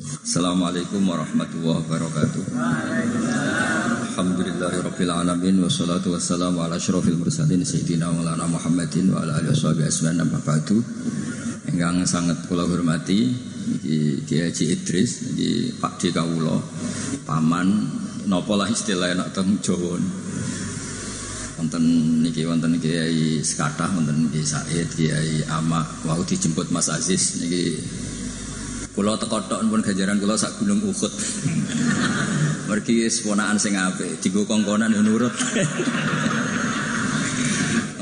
Assalamualaikum warahmatullahi wabarakatuh. Alhamdulillahirabbil alamin wassalatu wassalamu ala asyrofil mursalin sayyidina Maulana Muhammadin wa ala alihi washabihi ajmain amma ba'du. Ingkang sangat kula hormati iki Kiai Haji Idris iki Pak D kawula paman napa lah istilah enak teng Jawa. Wonten niki wonten Kiai Sekatah wonten Kiai Said Kiai Ama wau dijemput Mas Aziz niki Kulo teko tok pun ganjaran kulo sak gunung Uhud. Mergi ponakan sing apik, dienggo kongkonan yo nurut.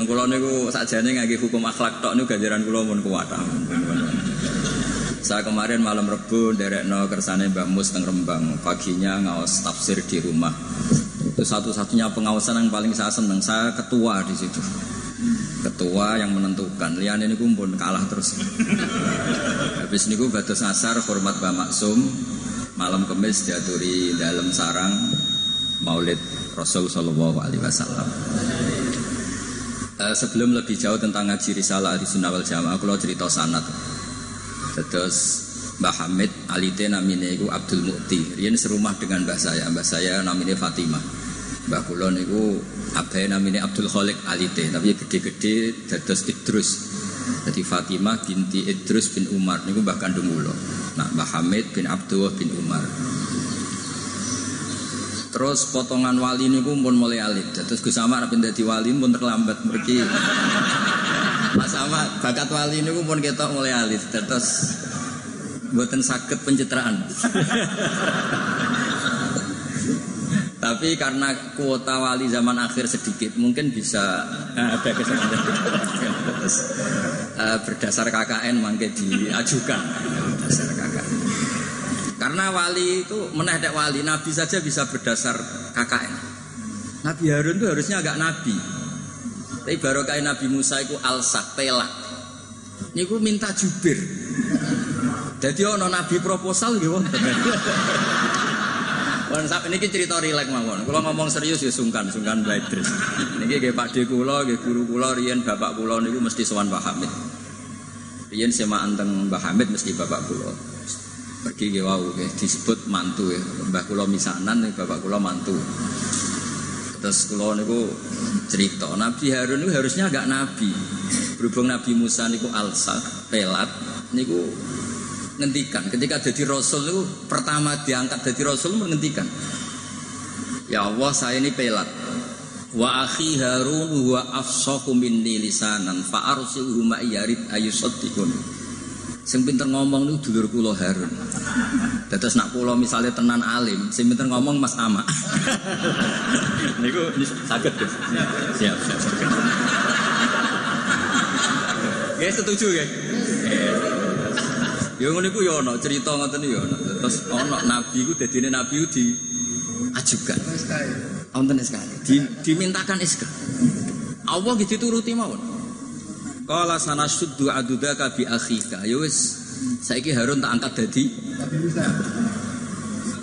Kulo niku sakjane ngangge hukum akhlak tok niku ganjaran kulo pun kuat. Saya kemarin malam Rebu derekno kersane Mbak Mus teng Rembang. Paginya ngawas tafsir di rumah. Itu satu-satunya pengawasan yang paling saya seneng. Saya ketua di situ ketua yang menentukan lian ini kumpul kalah terus habis ini gue batas asar hormat Mbak Maksum. Malam kemis diaturi dalam sarang maulid Rasul Shallallahu Alaihi Wasallam. Uh, sebelum lebih jauh tentang ngaji risalah di Sunnah wal Jamaah kalau cerita sanat terus Mbah Hamid alite namine iku Abdul Mukti Rian serumah dengan mbah saya. Mbah saya namine Fatimah. Mbah kula niku abahe namine Abdul Khalik Alite, tapi gede-gede dados Idrus. Jadi Fatimah binti Idrus bin Umar niku mbah kandung. Nah, Mbah Hamid bin Abdullah bin Umar. Terus potongan wali niku pun mulai alit. Terus Gus Amar ben wali pun terlambat mergi. Mas Ahmad bakat wali niku pun ketok mulai alit. Terus buatan sakit pencitraan. Tapi karena kuota wali zaman akhir sedikit, mungkin bisa uh, ada kesempatan uh, berdasar KKN mungkin diajukan berdasar KKN. Karena wali itu menedek wali, nabi saja bisa berdasar KKN. Nabi Harun itu harusnya agak nabi. Tapi baru kayak Nabi Musa itu pelak. Ini gue minta jubir. Jadi ono nabi proposal gitu. Wan sak niki cerita rilek mawon. Kula ngomong serius ya sungkan, sungkan Mbak Idris. Niki nggih Pak De kula, nggih guru kula riyen bapak kula niku mesti sowan Pak Hamid. Riyen sema anteng Mbah Hamid mesti bapak kula. Pergi nggih wau nggih disebut mantu ya. Mbah kula misanan nih bapak kula mantu. Terus kula niku cerita Nabi Harun itu harusnya agak nabi. Berhubung Nabi Musa niku alsak, pelat niku ngendikan ketika jadi rasul itu pertama diangkat jadi rasul menghentikan. Ya Allah saya ini pelat. Wa akhi harun wa afsahu minni lisanan fa arsilhu ma yarid ayusaddiqun sing pinter ngomong niku dulur kula Harun. Dados nak kula misalnya tenan alim sing pinter ngomong Mas Ama niku saged siap siap Ya setuju ya. Ya ngono iku ya ana cerita ngoten ya ana. Terus ana nabi iku dadine nabi di ajukan. Wonten sekali. Di, dimintakan SK. Allah gitu turuti mawon. Qala sanasuddu adudaka bi akhika. Ya wis saiki Harun tak angkat dadi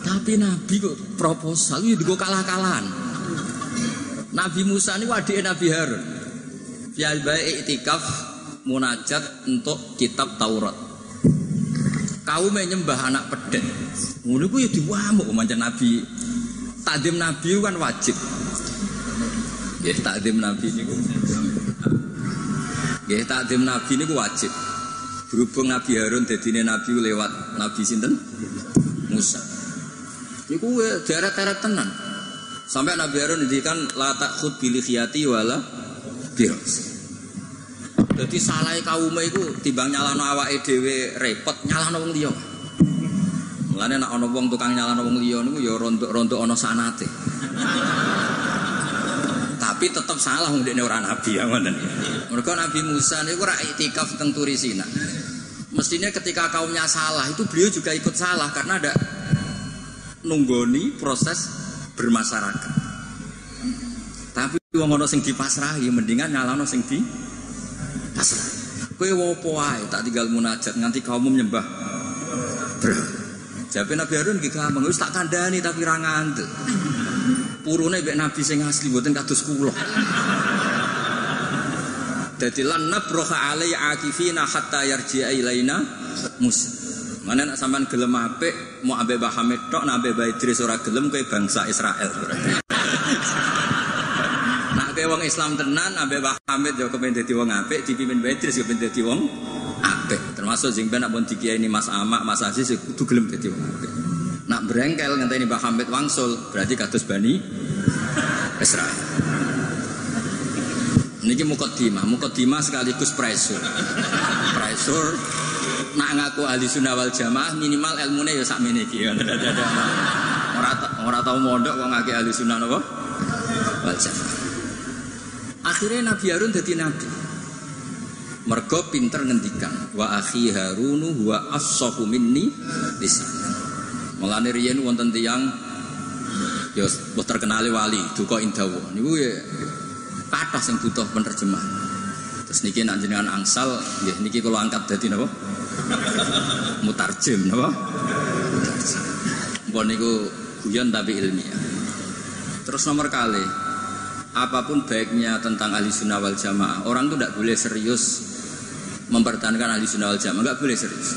tapi Nabi kok proposal itu digo kalah-kalahan. Nabi Musa ini wadike Nabi Harun. Fial baik itikaf munajat untuk kitab Taurat kaum nyembah anak pedet. Ngono ku ya diwamuk mancan Nabi. Takdim Nabi kan wajib. Ya takdim Nabi niku. Ya takdim Nabi niku wajib. Berhubung Nabi Harun dadine Nabi lewat Nabi sinten? Musa. Niku daerah-daerah tenan. Sampai Nabi Harun ngendikan la bil khiyati wala biros. Jadi salah kaum itu timbang nyalano awake dhewe repot nyalano wong liya. Mulane nek ana wong tukang nyalano wong liya niku ya rontok-rontok ana sanate. Tapi tetap salah wong dekne ora nabi ya ngoten. Mergo Nabi Musa niku ora itikaf teng Turisina. Mestinya ketika kaumnya salah itu beliau juga ikut salah karena ada nunggoni proses bermasyarakat. Tapi wong ana sing dipasrahi mendingan nyalano sing di pasrah. Kowe wopo wae tak tinggal munajat nganti kaum menyembah. Bro. Nabi Harun iki gampang wis tak kandhani tapi ra. Purune mek Nabi sing asli mboten kados kula. Dadi lan nabroha alai akifina hatta yarji'a ilaina mus. Mana nak sampean gelem apik, mau abe Mbah Hamid tok, nak abe Mbah Idris ora gelem kowe bangsa Israel. Wong Islam tenan, abe Mbah Hamid yo kepen dadi wong apik, dipimpin Mbah Idris yo kepen dadi wong apik. Termasuk sing ben pun ini Mas Amak, Mas Aziz kudu gelem dadi wong apik. Nak berengkel ngenteni Mbah Hamid wangsul, berarti kados Bani Israel. Niki mukodimah, mukodimah sekaligus pressure. Pressure nak ngaku ahli sunnah wal jamaah minimal ilmunya ya sak meniki ya. Ora ora tau mondok kok ngake ahli sunnah napa? Wal jamaah. Akhirnya Nabi Harun jadi nabi. Mergo pinter ngendikan wa akhi Harunu wa as-sahu minni lisan. Mulane riyen wonten tiyang ya terkenali wali duka indawa niku ya kata yang butuh penerjemah. Terus niki nak jenengan angsal, nggih niki kalau angkat dadi napa? Mutarjem napa? Mbon niku guyon tapi ilmiah. Terus nomor kali, apa pun baiknya tentang ahli sunnah wal jamaah, orang tuh tidak boleh serius mempertahankan ahli sunnah wal jamaah, nggak boleh serius.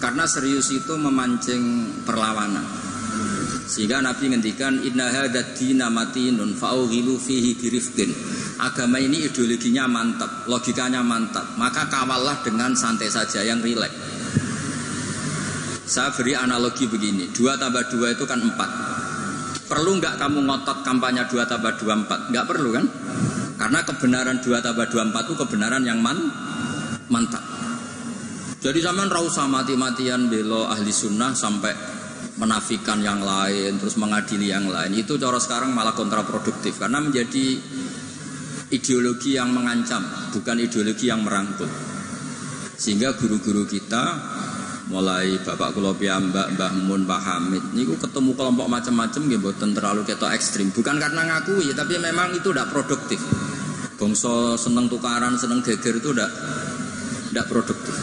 Karena serius itu memancing perlawanan. Sehingga Nabi ngendikan inna hadat dina matinun fihi birifkin. Agama ini ideologinya mantap, logikanya mantap. Maka kawallah dengan santai saja yang rileks. Saya beri analogi begini, dua tambah dua itu kan empat. Perlu nggak kamu ngotot kampanye dua tambah dua empat? Nggak perlu kan? Karena kebenaran dua tambah dua empat itu kebenaran yang man mantap. Jadi zaman rausa mati-matian belo ahli sunnah sampai menafikan yang lain, terus mengadili yang lain. Itu cara sekarang malah kontraproduktif karena menjadi ideologi yang mengancam, bukan ideologi yang merangkul. Sehingga guru-guru kita mulai Bapak Kulo Mbak Mbah Mun, Pak Hamid niku ketemu kelompok macam-macam nggih mboten terlalu ketok ekstrim. Bukan karena ngakui, tapi memang itu tidak produktif. Bongso seneng tukaran, seneng geger itu tidak tidak produktif.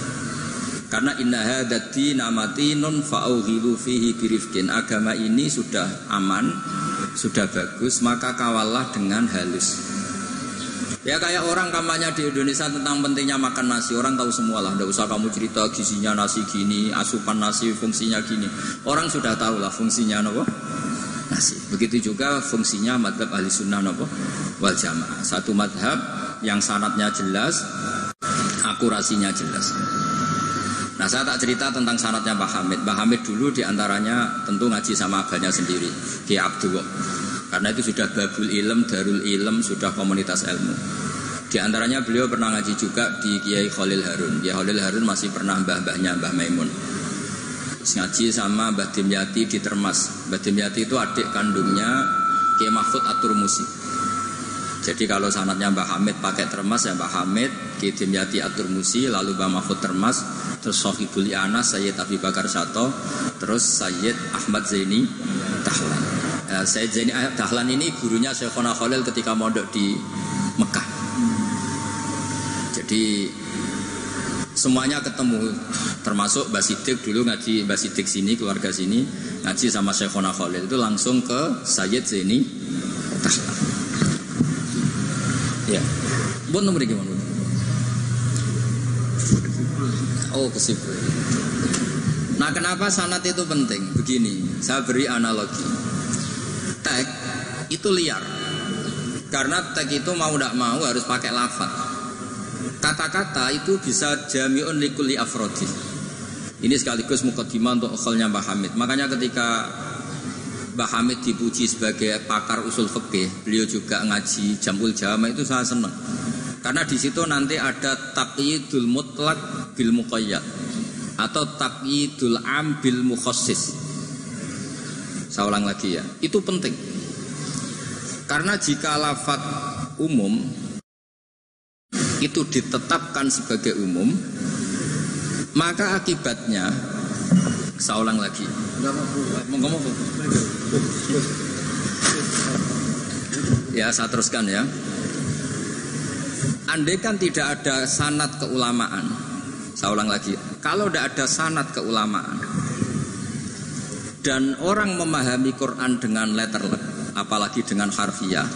Karena inna hadati namati non fa'auhilu fihi birifkin. Agama ini sudah aman, sudah bagus, maka kawallah dengan halus. Ya kayak orang kampanye di Indonesia tentang pentingnya makan nasi Orang tahu semua lah, tidak usah kamu cerita gizinya nasi gini, asupan nasi fungsinya gini Orang sudah tahu lah fungsinya apa? Nasi Begitu juga fungsinya madhab ahli sunnah apa? Wal jamaah Satu madhab yang sanatnya jelas, akurasinya jelas Nah saya tak cerita tentang syaratnya Pak Hamid. Pak Hamid dulu di antaranya tentu ngaji sama abahnya sendiri, Ki Abdul. Karena itu sudah babul ilm, darul ilm, sudah komunitas ilmu. Di antaranya beliau pernah ngaji juga di Kiai Khalil Harun. Kiai Khalil Harun masih pernah mbah-mbahnya Mbah Maimun. Ngaji sama Mbah Dimyati di Termas. Mbah Dimyati itu adik kandungnya Kiai Mahfud Atur Musi. Jadi kalau sanatnya Mbah Hamid pakai Termas ya Mbah Hamid, Kiai Dimyati Atur Musi, lalu Mbah Mahfud Termas, terus Sohibul Iana Sayyid Abi Bakar Sato terus Sayyid Ahmad Zaini Tahlan uh, Sayyid Zaini Tahlan ini gurunya Syekhona Khalil ketika mondok di Mekah jadi semuanya ketemu termasuk Basidik dulu ngaji Basidik sini keluarga sini ngaji sama Syekhona Khalil itu langsung ke Sayyid Zaini Tahlan ya buat nomor gimana Oh kesibuk. Nah kenapa sanat itu penting? Begini, saya beri analogi. Tag itu liar. Karena tag itu mau tidak mau harus pakai lafaz. Kata-kata itu bisa jamiun likuli afrodi. Ini sekaligus mukadimah untuk ukholnya Mbah Hamid. Makanya ketika Mbah Hamid dipuji sebagai pakar usul fikih, beliau juga ngaji jamul jama itu saya senang. Karena di situ nanti ada taqyidul mutlak bil muqayyad atau taqyidul am bil mukhassis. Saya ulang lagi ya. Itu penting. Karena jika lafat umum itu ditetapkan sebagai umum, maka akibatnya saya ulang lagi. Ya, saya teruskan ya. Andai kan tidak ada sanat keulamaan, saya ulang lagi, kalau tidak ada sanat keulamaan dan orang memahami Quran dengan letterlet, apalagi dengan harfiah,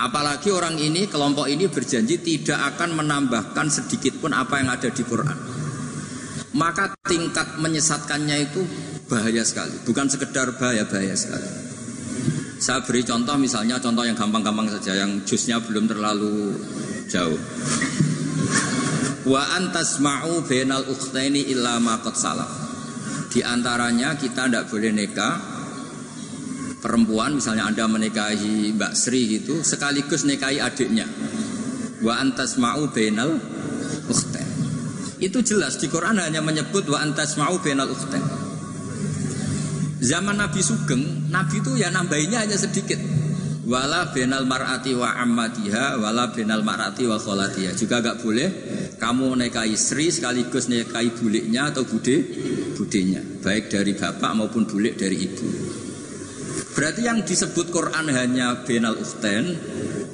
apalagi orang ini kelompok ini berjanji tidak akan menambahkan sedikit pun apa yang ada di Quran. maka tingkat menyesatkannya itu bahaya sekali. Bukan sekedar bahaya, bahaya sekali. Saya beri contoh misalnya contoh yang gampang-gampang saja yang jusnya belum terlalu jauh. Wa antasma'u bainal ukhtaini illa salaf. Di antaranya kita tidak boleh nikah perempuan misalnya Anda menikahi Mbak Sri gitu sekaligus nikahi adiknya. Wa antasma'u bainal ukhtain. Itu jelas di Quran hanya menyebut wa antasma'u bainal ukhtain. Zaman Nabi Sugeng, Nabi itu ya nambahinnya hanya sedikit. Wala benal mar'ati wa ammatiha Wala benal mar'ati wa kholatiha Juga gak boleh kamu nikahi Sri sekaligus nikahi buliknya atau bude budenya Baik dari bapak maupun bulik dari ibu. Berarti yang disebut Quran hanya benal ukhten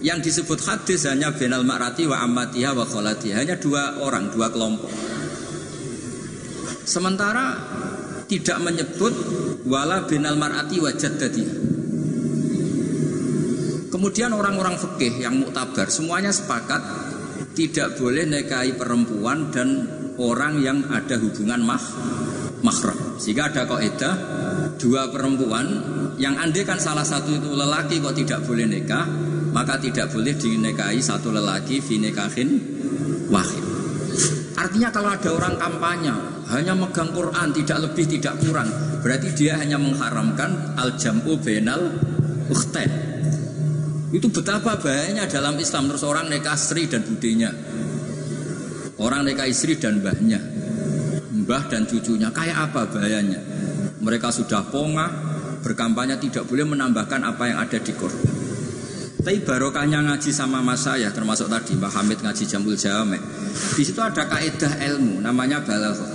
Yang disebut hadis hanya benal mar'ati wa ammatiha wa kholatiha. Hanya dua orang, dua kelompok. Sementara tidak menyebut wala benal mar'ati wa jaddatiha Kemudian orang-orang fikih yang muktabar semuanya sepakat tidak boleh nikahi perempuan dan orang yang ada hubungan mah mahram. Sehingga ada kaidah dua perempuan yang andai kan salah satu itu lelaki kok tidak boleh nikah, maka tidak boleh dinikahi satu lelaki finikahin wahid. Artinya kalau ada orang kampanye hanya megang Quran tidak lebih tidak kurang, berarti dia hanya mengharamkan al jamu benal ukhtain itu betapa bahayanya dalam Islam terus orang nikah istri dan budinya. Orang nikah istri dan mbahnya. Mbah dan cucunya kayak apa bahayanya? Mereka sudah pongah berkampanye tidak boleh menambahkan apa yang ada di Quran. Tapi barokahnya ngaji sama mas saya termasuk tadi Mbak Hamid ngaji Jamul Jamek. Di situ ada kaidah ilmu namanya balaghah.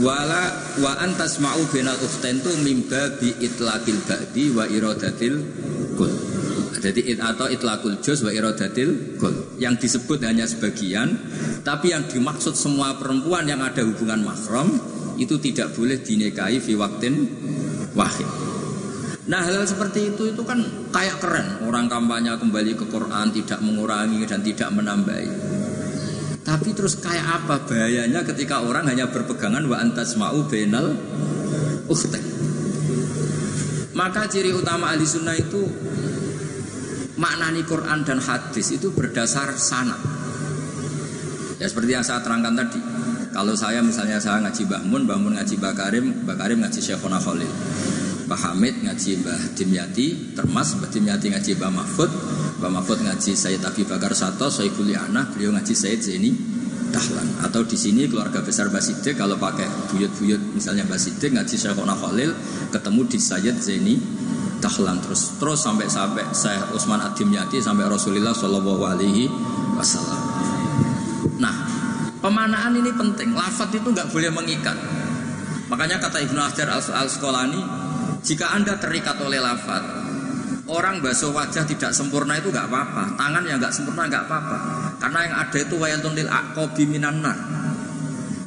Wala wa antas ma'u binal ukhtain tu mimba bi itlaqil ba'di wa iradatil kul. Jadi it atau itlaqul juz wa iradatil gol. Yang disebut hanya sebagian, tapi yang dimaksud semua perempuan yang ada hubungan mahram itu tidak boleh dinikahi fi waktin wahid. Nah hal, hal seperti itu itu kan kayak keren orang kampanye kembali ke Quran tidak mengurangi dan tidak menambahi. Tapi terus kayak apa bahayanya ketika orang hanya berpegangan wa antasma'u bainal ukhtain. Maka ciri utama ahli sunnah itu maknani Quran dan hadis itu berdasar sana. Ya seperti yang saya terangkan tadi. Kalau saya misalnya saya ngaji Mbah Mun, Mbah Mun ngaji Mbah Karim, Mbah Karim ngaji Syekhona Khalil. Mbah Hamid ngaji Mbah Dimyati, Termas Mbah Dimyati ngaji Mbah Mahfud, Mbah Mahfud ngaji Sayyid Abi Bakar Sato, Soibul Yana, beliau ngaji Sayyid Zaini Dahlan. Atau di sini keluarga besar Baside kalau pakai buyut-buyut misalnya Baside ngaji Syekhona Khalil, ketemu di Sayyid Zaini Dahlan terus terus sampai sampai saya Utsman Ad-Dimyati sampai Rasulullah Shallallahu Alaihi Wasallam. Nah, pemanaan ini penting. Lafat itu nggak boleh mengikat. Makanya kata Ibnu Hajar al Asqalani, jika anda terikat oleh lafat, orang basuh wajah tidak sempurna itu nggak apa-apa. Tangan yang nggak sempurna nggak apa-apa. Karena yang ada itu wayatun lil aqobi minan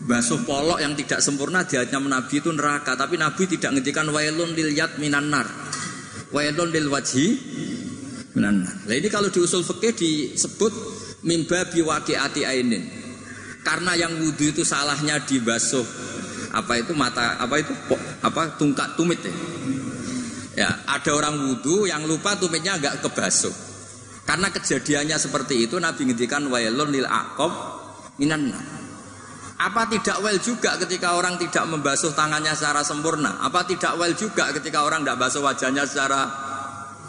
basuh polok yang tidak sempurna diatnya Nabi itu neraka tapi Nabi tidak ngendikan wailun lil yat minan nar Wailun lil wajhi minan Nah ini kalau di usul fikih disebut mimba biwaqiati ainin. Karena yang wudhu itu salahnya dibasuh apa itu mata apa itu apa tungkat tumit ya. Ya, ada orang wudhu yang lupa tumitnya agak kebasuh. Karena kejadiannya seperti itu Nabi ngendikan wailun lil aqab minan apa tidak well juga ketika orang tidak membasuh tangannya secara sempurna? Apa tidak well juga ketika orang tidak basuh wajahnya secara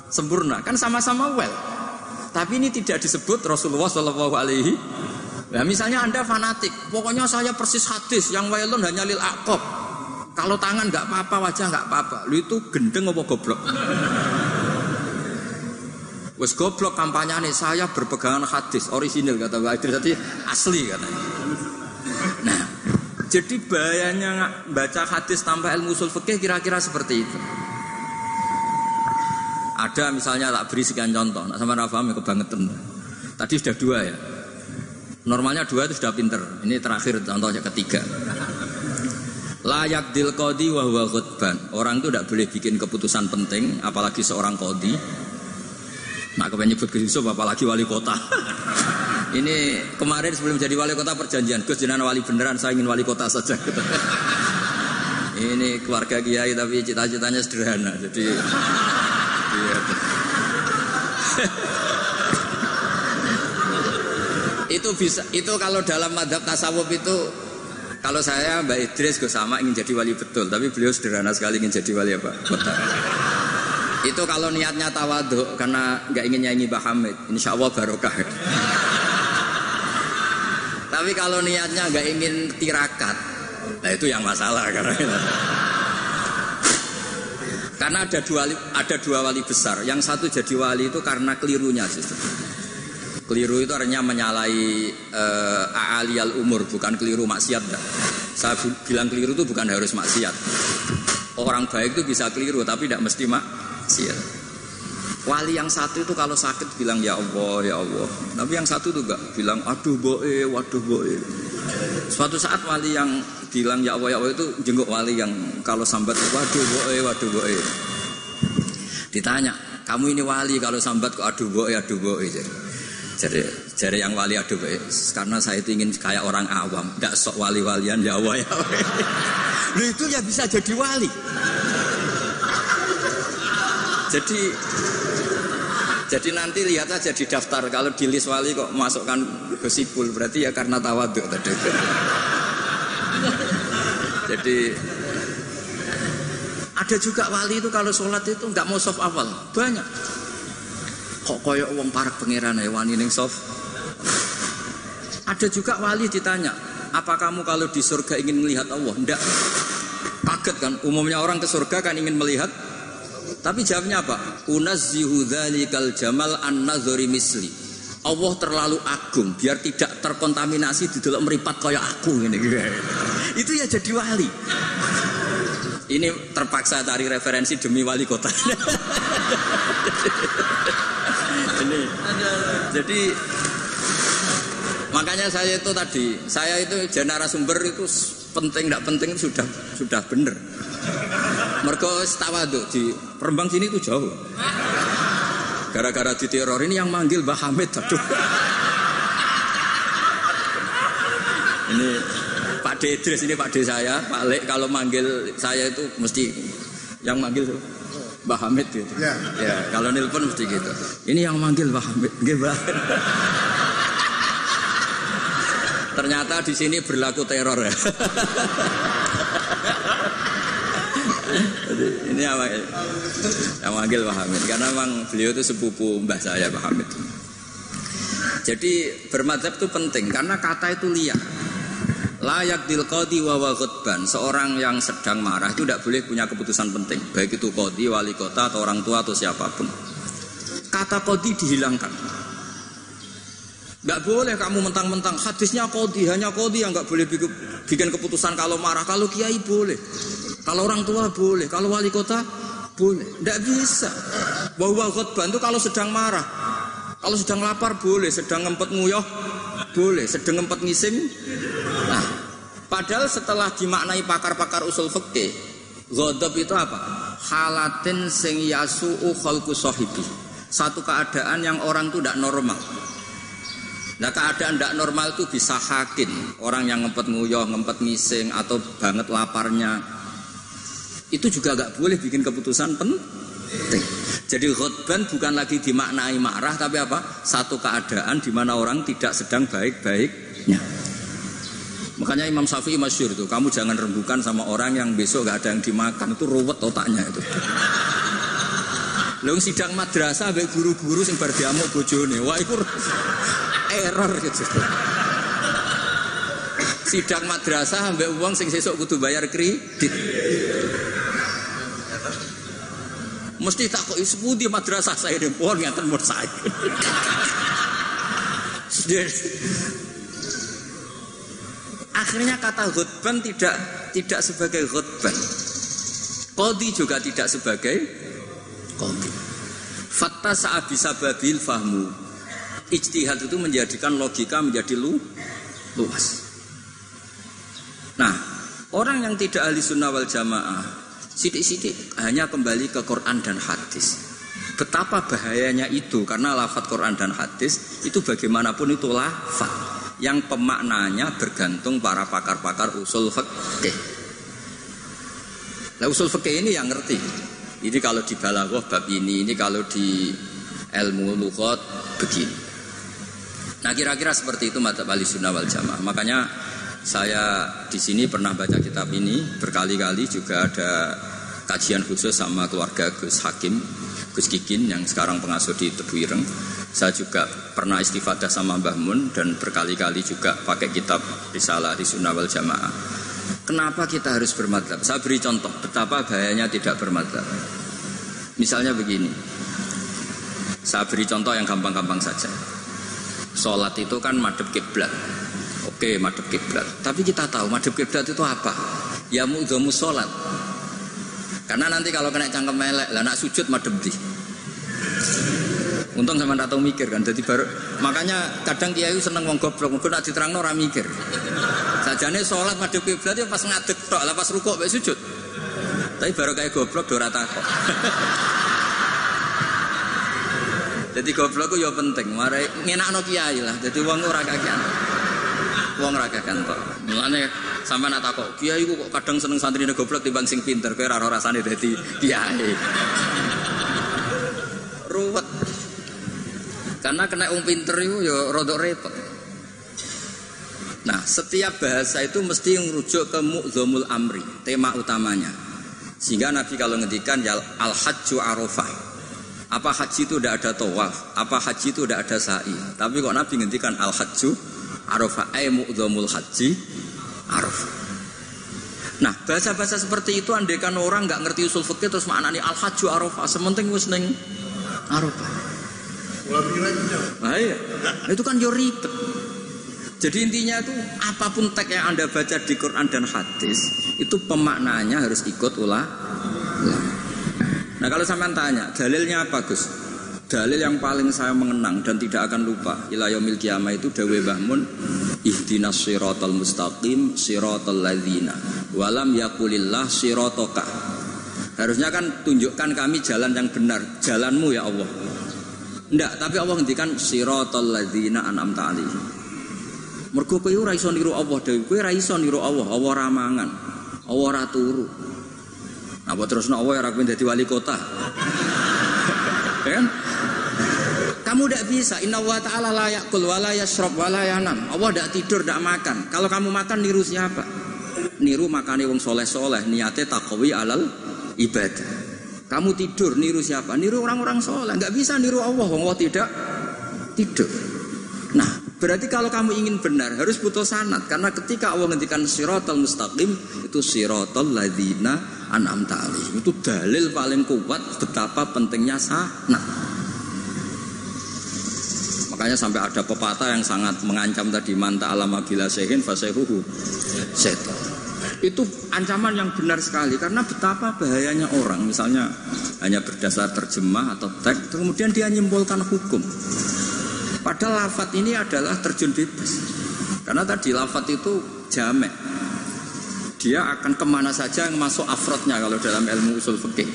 sempurna? Kan sama-sama well. Tapi ini tidak disebut Rasulullah Shallallahu Alaihi. Nah, misalnya anda fanatik, pokoknya saya persis hadis yang wailun hanya lil akob. Kalau tangan nggak apa-apa, wajah nggak apa-apa. Lu itu gendeng apa goblok? Wes goblok kampanye nih saya berpegangan hadis orisinil kata Pak Idris tadi asli katanya. Jadi bahayanya baca hadis tanpa ilmu usul fikih kira-kira seperti itu. Ada misalnya tak beri sekian contoh, nak sama Rafa ya kebangetan. Tadi sudah dua ya. Normalnya dua itu sudah pinter. Ini terakhir contohnya ketiga. Layak dil kodi wa huwa Orang itu tidak boleh bikin keputusan penting, apalagi seorang kodi. Nak kepengen nyebut ke Yusuf, apalagi wali kota. Ini kemarin sebelum jadi wali kota perjanjian, Gus jenengan wali beneran, saya ingin wali kota saja. Ini keluarga kiai tapi cita-citanya sederhana, jadi itu bisa itu kalau dalam madhab tasawuf itu kalau saya Mbak Idris Gus sama ingin jadi wali betul, tapi beliau sederhana sekali ingin jadi wali apa? Kota. Itu kalau niatnya tawaduk karena nggak ingin nyanyi Mbah insya Allah barokah. Tapi kalau niatnya nggak ingin tirakat, nah itu yang masalah karena karena ada dua ada dua wali besar. Yang satu jadi wali itu karena kelirunya sih. Keliru itu artinya menyalahi uh, aliyal umur, bukan keliru maksiat. Enggak. Saya bilang keliru itu bukan harus maksiat. Orang baik itu bisa keliru, tapi tidak mesti maksiat. Wali yang satu itu kalau sakit bilang ya Allah, ya Allah. Tapi yang satu itu enggak bilang aduh boe, waduh boe. Suatu saat wali yang bilang ya Allah, ya Allah itu jenguk wali yang kalau sambat waduh boe, waduh boe. Ditanya, kamu ini wali kalau sambat kok aduh boe, aduh boe. Jadi, jadi yang wali aduh boe. Karena saya itu ingin kayak orang awam, tidak sok wali-walian ya Allah ya Allah. Lu itu ya bisa jadi wali. Jadi jadi nanti lihat aja di daftar kalau di list wali kok masukkan gosipul berarti ya karena tawaduk tadi. Jadi ada juga wali itu kalau sholat itu nggak mau soft awal banyak. Kok koyok uang parak pangeran ya wani neng soft. Ada juga wali ditanya, apa kamu kalau di surga ingin melihat Allah? Enggak. Kaget kan, umumnya orang ke surga kan ingin melihat tapi jawabnya apa? Unazzihu dzalikal jamal an misli. Allah terlalu agung biar tidak terkontaminasi di dalam meripat kayak aku ini. Itu ya jadi wali. Ini terpaksa cari referensi demi wali kota. ini. Jadi makanya saya itu tadi, saya itu jenara sumber itu penting tidak penting sudah sudah benar. Mereka tawaduk di Rembang sini itu jauh. Gara-gara di teror ini yang manggil Mbah Hamid aduh. Ini Pak Dedres ini Pak D saya, Pak Lek kalau manggil saya itu mesti yang manggil Mbah Hamid gitu. Ya. ya kalau nelpon mesti gitu. Ini yang manggil Mbah Hamid, nggih Ternyata di sini berlaku teror ya. Ini apa? Yang manggil Pak Hamid karena memang beliau itu sepupu mbah saya Pak Hamid. Jadi bermadhab itu penting karena kata itu liar. Layak dil qadi wa khutban. Seorang yang sedang marah itu tidak boleh punya keputusan penting, baik itu qadi, wali kota atau orang tua atau siapa pun. Kata qadi dihilangkan. Gak boleh kamu mentang-mentang hadisnya kodi hanya kodi yang gak boleh bikin keputusan kalau marah. Kalau kiai boleh. Kalau orang tua boleh, kalau wali kota boleh. Tidak bisa. Bahwa khutbah itu kalau sedang marah, kalau sedang lapar boleh, sedang ngempet nguyah boleh, sedang ngempet ngising. Nah, padahal setelah dimaknai pakar-pakar usul fikih, ghadab itu apa? Halatin sing yasu'u khalqu sahibi. Satu keadaan yang orang itu tidak normal. Nah keadaan tidak normal itu bisa hakin Orang yang ngempet nguyah, ngempet ngising Atau banget laparnya itu juga gak boleh bikin keputusan penting. Jadi khutban bukan lagi dimaknai marah tapi apa? Satu keadaan di mana orang tidak sedang baik-baiknya. Makanya Imam Syafi'i masyur itu, kamu jangan rembukan sama orang yang besok gak ada yang dimakan itu ruwet otaknya itu. Lalu sidang madrasah baik guru-guru sing bar diamuk bojone. Wah itu error gitu. Sidang madrasah ambek uang sing sesuk kudu bayar kredit. Mesti tak kok di madrasah saya di pohon yang temur saya. Akhirnya kata khutban tidak tidak sebagai khutban. Kodi juga tidak sebagai kodi. Fakta saat bisa babil fahmu. Ijtihad itu menjadikan logika menjadi lu, luas. Nah, orang yang tidak ahli sunnah wal jamaah Sidik-sidik hanya kembali ke Quran dan hadis. Betapa bahayanya itu karena lafat Quran dan hadis itu bagaimanapun itu lafat yang pemaknanya bergantung para pakar-pakar usul fikih. Nah usul fikih ini yang ngerti. Ini kalau di balaghah bab ini, ini kalau di ilmu lughat begini. Nah kira-kira seperti itu mata bali sunnah wal jamaah. Makanya saya di sini pernah baca kitab ini berkali-kali juga ada kajian khusus sama keluarga Gus Hakim, Gus Kikin yang sekarang pengasuh di Tebu Ireng. Saya juga pernah istifadah sama Mbah Mun dan berkali-kali juga pakai kitab Risalah di Sunnah wal Jamaah. Kenapa kita harus bermadhab? Saya beri contoh betapa bahayanya tidak bermadhab. Misalnya begini, saya beri contoh yang gampang-gampang saja. Sholat itu kan madep kiblat. Oke, madep kiblat. Tapi kita tahu madep kiblat itu apa? Ya mu'udhamu sholat. Karena nanti kalau kena cangkem melek, lah nak sujud madem di. Untung sama tahu mikir kan, jadi baru makanya kadang kiai seneng wong goblok, mungkin nak diterang ora mikir. Sajane sholat madem kiblat ya pas ngadeg tok, lah pas rukuk mek sujud. Tapi baru kayak goblok dora takut. Jadi goblok ya penting, marai ngenakno kiai lah. Jadi wong ora kakean. Wong ora kok. Mulane sampean nak takok, kiai ku kok kadang seneng santrine goblok timbang sing pinter, kowe ora rasane dadi kiai. Ruwet. Karena kena wong pinter itu ya rodok repot. Nah, setiap bahasa itu mesti merujuk ke mu'zamul amri, tema utamanya. Sehingga Nabi kalau ngendikan ya al-hajju arafah. Apa haji itu tidak ada tawaf? Apa haji itu tidak ada sa'i? Tapi kok Nabi ngendikan al hajju arafah ay mu'dhamul haji arafah. Nah, bahasa-bahasa seperti itu andaikan orang nggak ngerti usul fikih terus maknanya al hajju arafah, sementing wis ning arafah. Nah, iya. Itu kan yo ribet. Jadi intinya itu apa pun teks yang Anda baca di Quran dan hadis itu pemaknanya harus ikut ulah. Nah kalau sampean tanya, dalilnya apa Gus? Dalil yang paling saya mengenang dan tidak akan lupa Ilayomil kiamah itu Dawe Bahmun Ihdinas siratal mustaqim siratal ladhina Walam yakulillah siratoka Harusnya kan tunjukkan kami jalan yang benar Jalanmu ya Allah Tidak, tapi Allah ngendikan siratal ladhina an'am ta'alihim Mergo kowe ora iso niru Allah dhewe, kowe ora niru Allah, Allah ramangan. Allah ora turu. Apa terus nak ya rakyat jadi wali kota? Ya kan? Kamu tidak bisa. Inna wa ta'ala la yakul wa la yasrob wa la yanam. Allah tidak tidur, tidak makan. Kalau kamu makan niru siapa? Niru makani wong soleh-soleh. Niatnya takawi alal ibadah. Kamu tidur niru siapa? Niru orang-orang soleh. Nggak bisa niru Allah. Allah tidak tidur. Berarti kalau kamu ingin benar harus putus sanat karena ketika Allah ngendikan siratal mustaqim itu siratal ladina an'am ta'ali itu dalil paling kuat betapa pentingnya sanat makanya sampai ada pepatah yang sangat mengancam tadi manta alama bila sehin fasehuhu setan itu ancaman yang benar sekali karena betapa bahayanya orang misalnya hanya berdasar terjemah atau teks kemudian dia menyimpulkan hukum padahal lafat ini adalah terjun bebas karena tadi lafat itu jamek dia akan ke mana saja yang masuk afrodnya kalau dalam ilmu usul fikih.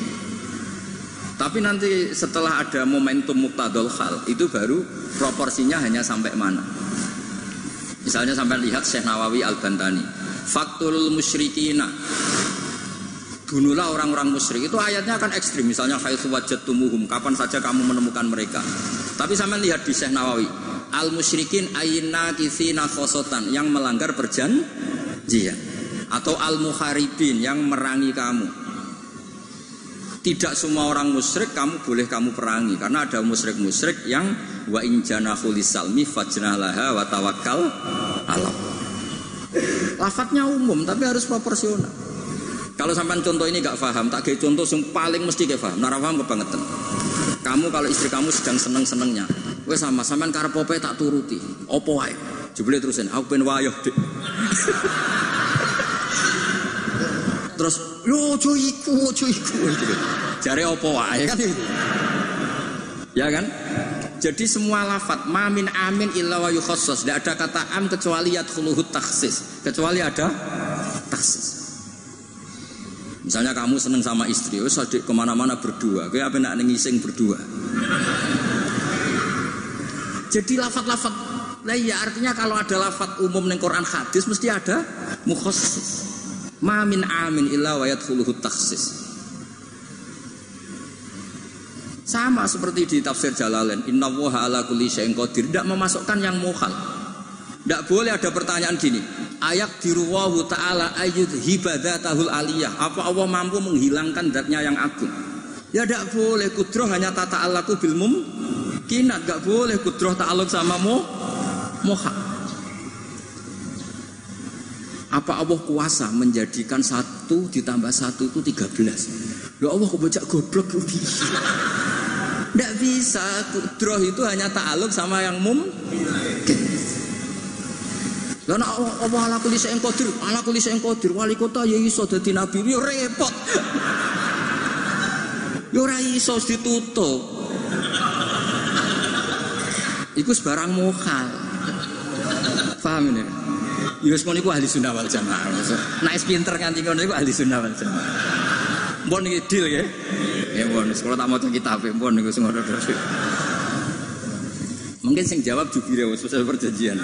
Tapi nanti setelah ada momentum muktadol hal itu baru proporsinya hanya sampai mana. Misalnya sampai lihat Syekh Nawawi Al Bantani, faktul musyrikina. Bunuhlah orang-orang musyrik. Itu ayatnya akan ekstrim. Misalnya haitsu tumuhum, kapan saja kamu menemukan mereka. Tapi sampai lihat di Syekh Nawawi, al musyrikin ayina kisina khosotan yang melanggar perjanjian atau al-muharibin yang merangi kamu. Tidak semua orang musyrik kamu boleh kamu perangi karena ada musyrik-musyrik yang wa in janahu lisalmi fajnalaha wa tawakkal alam. Lafadznya umum tapi harus proporsional. Kalau sampai contoh ini gak paham, tak kayak contoh yang paling mesti gak paham. Nara paham kebangetan. Kamu kalau istri kamu sedang seneng senengnya, gue sama sampean karpope tak turuti. Opo wae. Jebule terusin, aku pengen wayo, terus yo ojo iku ojo iku. Jare opo wae kan. Ya kan? Jadi semua lafat mamin amin illa wa yukhassas. Tidak ada kata am kecuali yadkhuluhu taksis. Kecuali ada taksis. Misalnya kamu seneng sama istri, oh sadik ke mana-mana berdua, kayak apa nak nengising berdua. Jadi lafat-lafat, nah ya artinya kalau ada lafat umum neng Quran hadis mesti ada mukhasis. Mamin amin illa wayat fuluhut taksis. Sama seperti di tafsir Jalalain, Inna ala kulli syai'in qadir, tidak memasukkan yang mukhal. Tidak boleh ada pertanyaan gini, Ayak diruwahu ta'ala ayud tahul aliyah. Apa Allah mampu menghilangkan zatnya yang agung? Ya tidak boleh, kudroh hanya tata alaku bilmum. Kinat, gak boleh kudroh ta'aluk sama mo, moha. Apa Allah kuasa menjadikan satu ditambah satu itu tiga belas? Ya Allah kok bocah goblok Tidak bisa, kudroh itu hanya ta'aluk sama yang mum. Lah nek apa ala kuli sing qadir, ala kuli sing qadir wali kota ya iso dadi nabi yo repot. Yo ora iso ditutup. Iku sebarang mokal. Paham ini? Ya wis iku ahli sunnah wal jamaah. Nek pinter kanthi ngono iku ahli sunnah wal jamaah. Mbon iki deal ya. Ya mbon, sekolah tak maca kitab mbon niku sing ngono Mungkin sing jawab jubire wis perjanjian.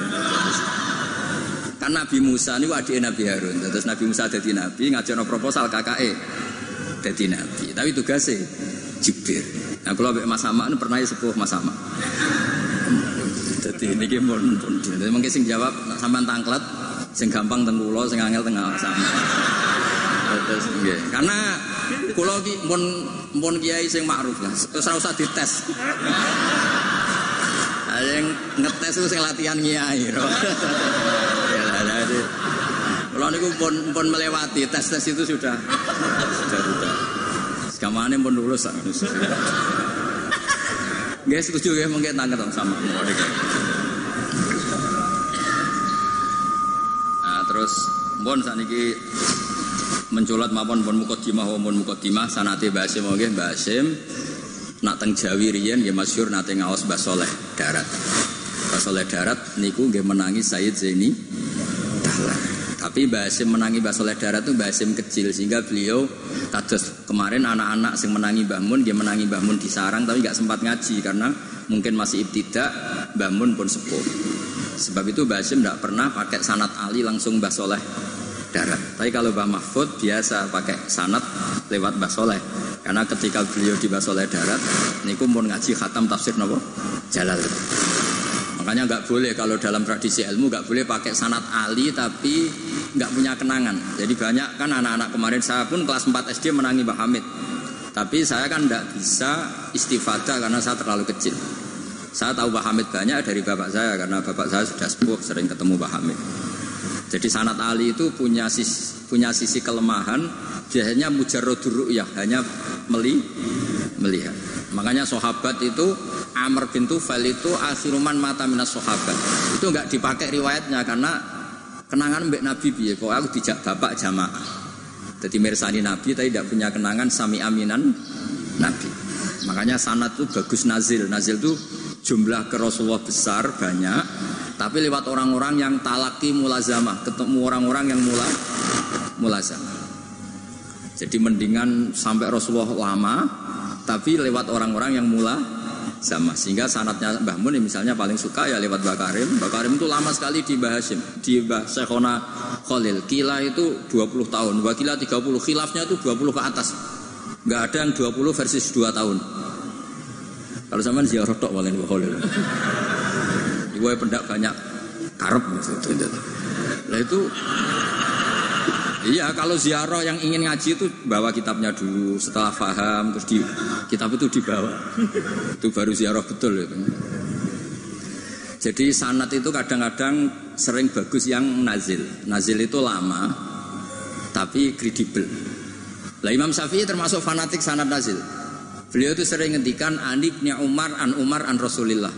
Nabi Musa ini adik Nabi Harun. Terus Nabi Musa jadi Nabi, ngajar proposal KKE jadi Nabi. Tapi tugasnya Jibril. Nah kalau Mas Sama ini pernah sepuh Mas Sama. Jadi ini pun pun. Jadi mungkin sing jawab sampean tangklet, sing gampang teng kula, sing angel tengah sama. Terus. Karena kula ki pun pun kiai sing ma'ruf lah. Terus ora usah dites. Ada yang ngetes itu sing latihan kiai. Kalau niku pun pun melewati tes tes itu sudah sudah sudah. Sekamane pun lulus. Gak setuju ya mungkin tangga sama. Nah, terus pun saat ini menculat maupun pun mukodimah pun mukodimah sanate basim oke basim nak teng Jawi riyen nggih masyhur nate ngaos basoleh darat. Basoleh darat niku nggih menangi Sayyid Zaini. Tapi Mbah Hasim menangi Mbah Soleh Darat itu Mbah Hasim kecil sehingga beliau kados kemarin anak-anak yang menangi Mbah Mun dia menangi Mbah Mun di sarang tapi nggak sempat ngaji karena mungkin masih ibtidak Mbah Mun pun sepuh. Sebab itu Mbah Hasim tidak pernah pakai sanat Ali langsung Mbah Soleh Darat. Tapi kalau Mbah Mahfud biasa pakai sanat lewat Mbah Soleh. Karena ketika beliau di Mbah Soleh Darat, ini pun ngaji khatam tafsir nopo Jalal. Makanya nggak boleh kalau dalam tradisi ilmu nggak boleh pakai sanat Ali tapi nggak punya kenangan. Jadi banyak kan anak-anak kemarin saya pun kelas 4 SD menangi Mbah Hamid. Tapi saya kan nggak bisa istifadah karena saya terlalu kecil. Saya tahu Mbah Hamid banyak dari bapak saya karena bapak saya sudah sepuh sering ketemu Mbah Hamid. Jadi sanat Ali itu punya sisi, punya sisi kelemahan biasanya mujarrodur ya hanya meli, melihat. Makanya sahabat itu Amr bin Tufail itu asiruman mata minas sahabat. Itu enggak dipakai riwayatnya karena kenangan mbek Nabi piye kok aku dijak bapak jamaah. Jadi mersani Nabi tapi tidak punya kenangan sami aminan Nabi. Makanya sanat itu bagus nazil. Nazil itu jumlah ke Rasulullah besar banyak, tapi lewat orang-orang yang talaki mulazamah, ketemu orang-orang yang mula mulazamah. Jadi mendingan sampai Rasulullah lama, tapi lewat orang-orang yang mula sama. Sehingga sanatnya Mbah Mun misalnya paling suka ya lewat Mbah Karim. Mbah Karim itu lama sekali di Mbah Hashim di Mbah Sekhona Khalil. Kila itu 20 tahun. Mbah Kila 30 khilafnya itu 20 ke atas. Nggak ada yang 20 versus 2 tahun. Kalau zaman ziarah tok walen Mbah Khalil. Gue pendak banyak karep. Maksudnya nah itu Iya, kalau ziarah yang ingin ngaji itu bawa kitabnya dulu, setelah paham terus di kitab itu dibawa. itu baru ziarah betul itu. Jadi sanat itu kadang-kadang sering bagus yang nazil. Nazil itu lama, tapi kredibel. Lah Imam Syafi'i termasuk fanatik sanat nazil. Beliau itu sering ngendikan aniknya Umar an Umar an Rasulillah.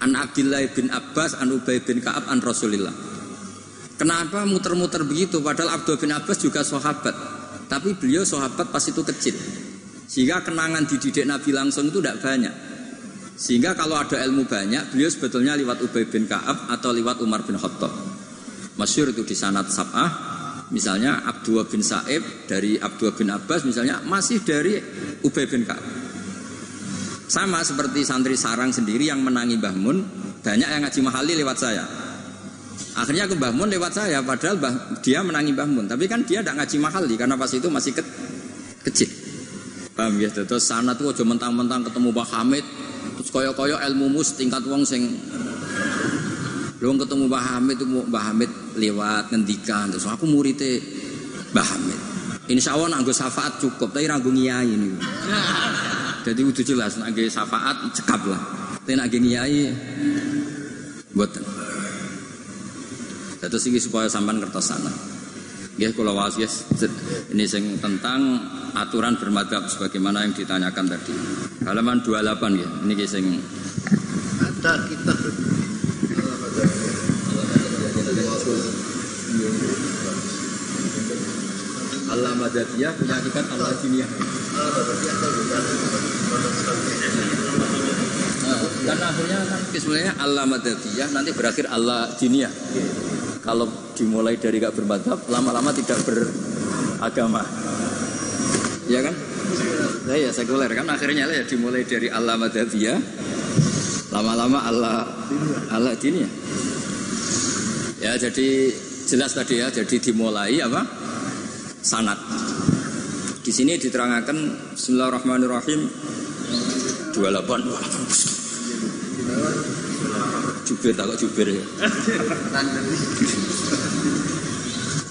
An Abdullah bin Abbas an Ubay bin Ka'ab an Rasulillah. Kenapa muter-muter begitu? Padahal Abdul bin Abbas juga sahabat. Tapi beliau sahabat pas itu kecil. Sehingga kenangan dididik Nabi langsung itu tidak banyak. Sehingga kalau ada ilmu banyak, beliau sebetulnya lewat Ubay bin Ka'ab atau lewat Umar bin Khattab. Masyur itu di sanat Sab'ah, Misalnya Abdullah bin Sa'ib dari Abdullah bin Abbas misalnya masih dari Ubay bin Ka'ab. Sama seperti santri sarang sendiri yang menangi Mbah Mun, banyak yang ngaji mahali lewat saya. Akhirnya ke Mbah Mun lewat saya, padahal bah, dia menangi Mbah Mun. Tapi kan dia tidak ngaji mahali karena pas itu masih ke, kecil. Paham ya? Terus sana tuh aja mentang-mentang ketemu Mbah Hamid, terus koyo-koyo ilmu mus tingkat wong sing Lu ketemu Mbah Hamid Mbah Hamid lewat ngendikan terus aku muridnya Mbah Hamid. Insya Allah nanggo syafaat cukup, tapi ragu ngiyai ini. Jadi udah jelas nanggo syafaat cekap lah. Tapi nanggo ngiyai buatan. Terus ini supaya sampan kertas sana. Ya kalau wasiat ini sing tentang aturan bermadhab sebagaimana yang ditanyakan tadi. Halaman 28 ya. Ini sing ada kita Allah Madadiyah punya Allah Jiniyah. Nah, karena akhirnya kan sebenarnya Allah Madadiyah nanti berakhir Allah Jiniyah. Kalau dimulai dari gak bermadhab, lama-lama tidak beragama. Ya kan? Nah, ya sekuler kan akhirnya ya dimulai dari Allah Madadiyah, lama-lama Allah Allah Jiniyah. Ya jadi jelas tadi ya, jadi dimulai apa? sanat. Di sini diterangkan Bismillahirrahmanirrahim 28 Jubir tak kok jubir ya?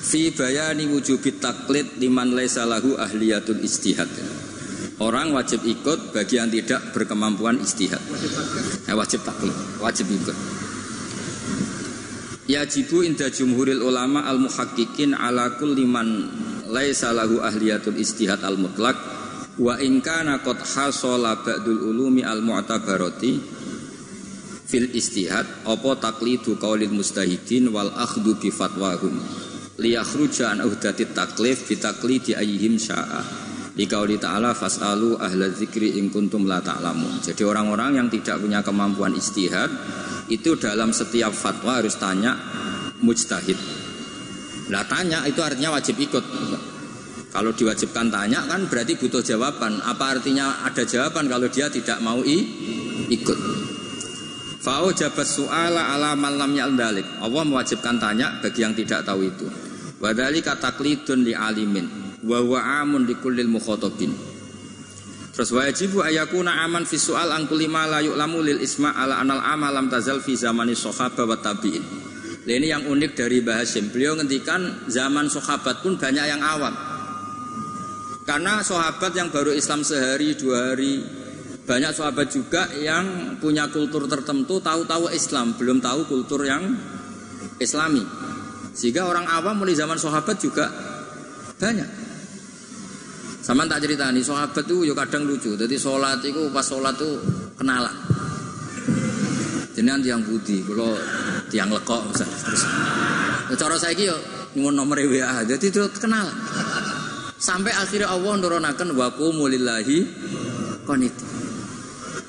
Fi bayani wujubit taklid liman laisa lahu ahliyatul istihad. Orang wajib ikut bagi yang tidak berkemampuan istihad. Eh, Wajib taklid, wajib ikut. Yajibu inda jumhuril ulama al muhakkikin ala kulli man laisa lahu ahliyatul istihad al mutlak wa in kana qad hasala ba'dul ulumi al mu'tabarati fil istihad apa taklidu qaulil mustahidin wal akhdhu bi fatwahum liyakhruja an uhdati taklif bi taklidi ayyihim sya'a Dikauli ta'ala fas'alu ahla zikri in kuntum la ta'lamun Jadi orang-orang yang tidak punya kemampuan istihad Itu dalam setiap fatwa harus tanya mujtahid Nah tanya itu artinya wajib ikut. Kalau diwajibkan tanya kan berarti butuh jawaban. Apa artinya ada jawaban kalau dia tidak mau ikut? Fa'u jabat su'ala ala malam dalik. Allah mewajibkan tanya bagi yang tidak tahu itu. Wadali kata klidun li alimin. Wa wa amun li kullil mukhotobin. Terus wajibu ayakuna aman fi su'al angkulima la lil isma ala anal amalam tazal fi zamani sohaba wa tabi'in. Ini yang unik dari Mbah Hashim. Beliau ngendikan zaman sahabat pun banyak yang awam. Karena sahabat yang baru Islam sehari dua hari banyak sahabat juga yang punya kultur tertentu tahu-tahu Islam belum tahu kultur yang Islami. Sehingga orang awam mulai zaman sahabat juga banyak. Sama tak cerita nih sahabat tuh yuk kadang lucu. Jadi sholat itu pas sholat tuh kenalan. Jenengan yang budi, kalau tiang lekok terus. Cara saya yo nyuwun nomor WA, jadi itu kenal. Sampai akhirnya Allah nurunakan waku mulillahi konit.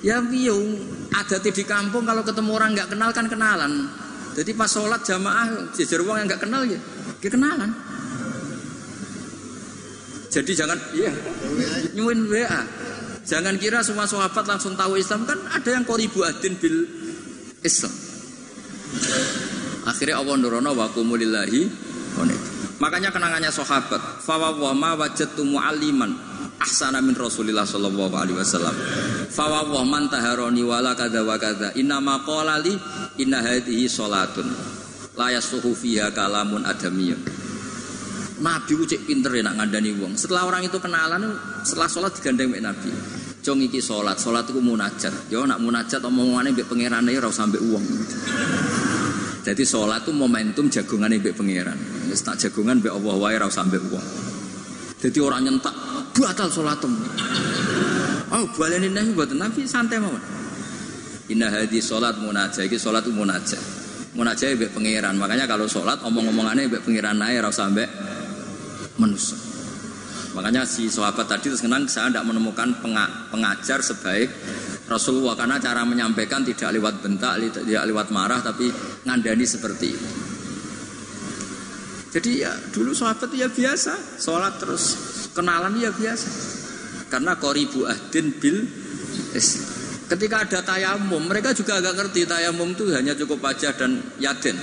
Ya biung ada di kampung kalau ketemu orang nggak kenal kan kenalan. Jadi pas sholat jamaah jejer wong yang nggak kenal ya, dia kenalan. Jadi jangan iya nyuwun WA. Jangan kira semua sahabat langsung tahu Islam kan ada yang koribu adin bil Islam. Akhirnya Allah nurono wa kumulillahi Makanya kenangannya sahabat, fawawama wajatu mu'alliman ahsana min Rasulillah sallallahu alaihi wasallam. Fawawah man taharoni wala kada wa kada. Inna ma qala li inna hadhihi salatun. La yasuhu fiha kalamun adamiyun. Nabi ku cek pinter nak ngandani wong. Setelah orang itu kenalan, setelah sholat digandeng mek Nabi. Cung iki salat, salat iku munajat. Yo nak munajat omongane mbek pangerane ora usah mbek wong. Jadi sholat itu momentum jagungan mbek pangeran. Tak jagungan mbek Allah wae ora usah wong. Jadi orang nyentak batal sholatem. Oh, baleni nahi buat Nabi santai mawon. Inna hadi sholat munajat, iki sholat munajat. Munajat mbek pangeran. Makanya kalau sholat omong-omongannya mbek pangeran ora usah mbek manusia. Makanya si sahabat tadi terus kenang saya tidak menemukan pengajar sebaik Rasulullah karena cara menyampaikan tidak lewat bentak, tidak lewat marah, tapi ngandani seperti itu. Jadi ya dulu sahabat ya biasa, sholat terus kenalan ya biasa. Karena koribu ahdin bil Ketika ada tayamum, mereka juga agak ngerti tayamum itu hanya cukup wajah dan yaden.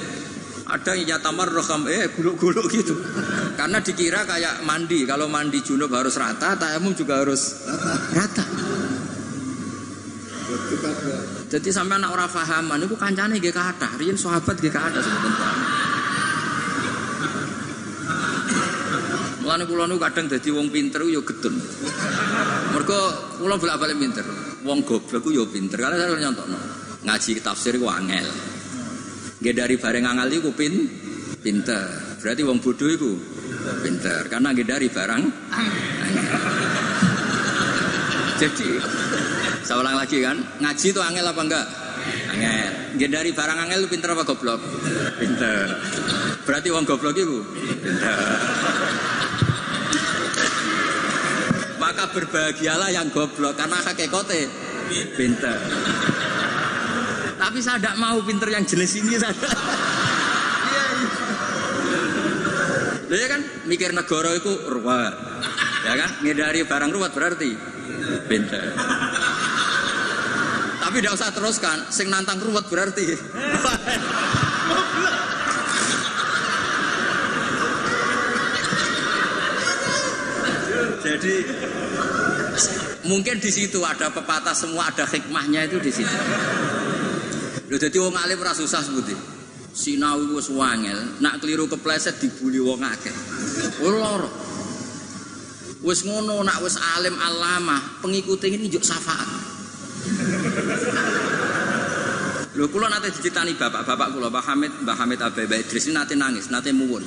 Ada yang nyatamar roham eh guluk-guluk gitu. Karena dikira kayak mandi, kalau mandi junub harus rata, tayamum juga harus rata. Jadi sampai anak orang fahaman itu kancane gak kata, rian sahabat gak kata sebenarnya. Mulane kula niku kadang dadi wong pinter yo gedun. Mergo kula bolak-balik pinter. Wong goblok ku yo pinter. Karena saya nyontokno. Ngaji tafsir ku angel. Nggih dari bareng angel iku pin pinter. Berarti wong bodoh iku pinter. Karena nggih dari barang. Jadi saya ulang lagi kan, ngaji itu angel apa enggak? Angel. Nggih dari barang angel lu pinter apa goblok? Pinter. Berarti wong goblok itu pinter. Maka berbahagialah yang goblok karena hakikate pinter. Tapi saya tidak mau pinter yang jenis ini saya. Lha ya kan mikir negara itu ruwet. Ya kan ngedari barang ruwet berarti pinter. Tapi tidak usah teruskan, sing nantang ruwet berarti. Jadi mungkin di situ ada pepatah semua ada hikmahnya itu di situ. Lho jadi wong alim ora susah sebuti. Sinau wis wangel, nak keliru kepleset dibuli wong akeh. Ora. Wis ngono nak wis alim alamah, pengikute ini njuk syafaat. Lho kula nate diceritani bapak-bapak kula Mbah Hamid, Mbah Hamid Abai nate nangis, nate muwun.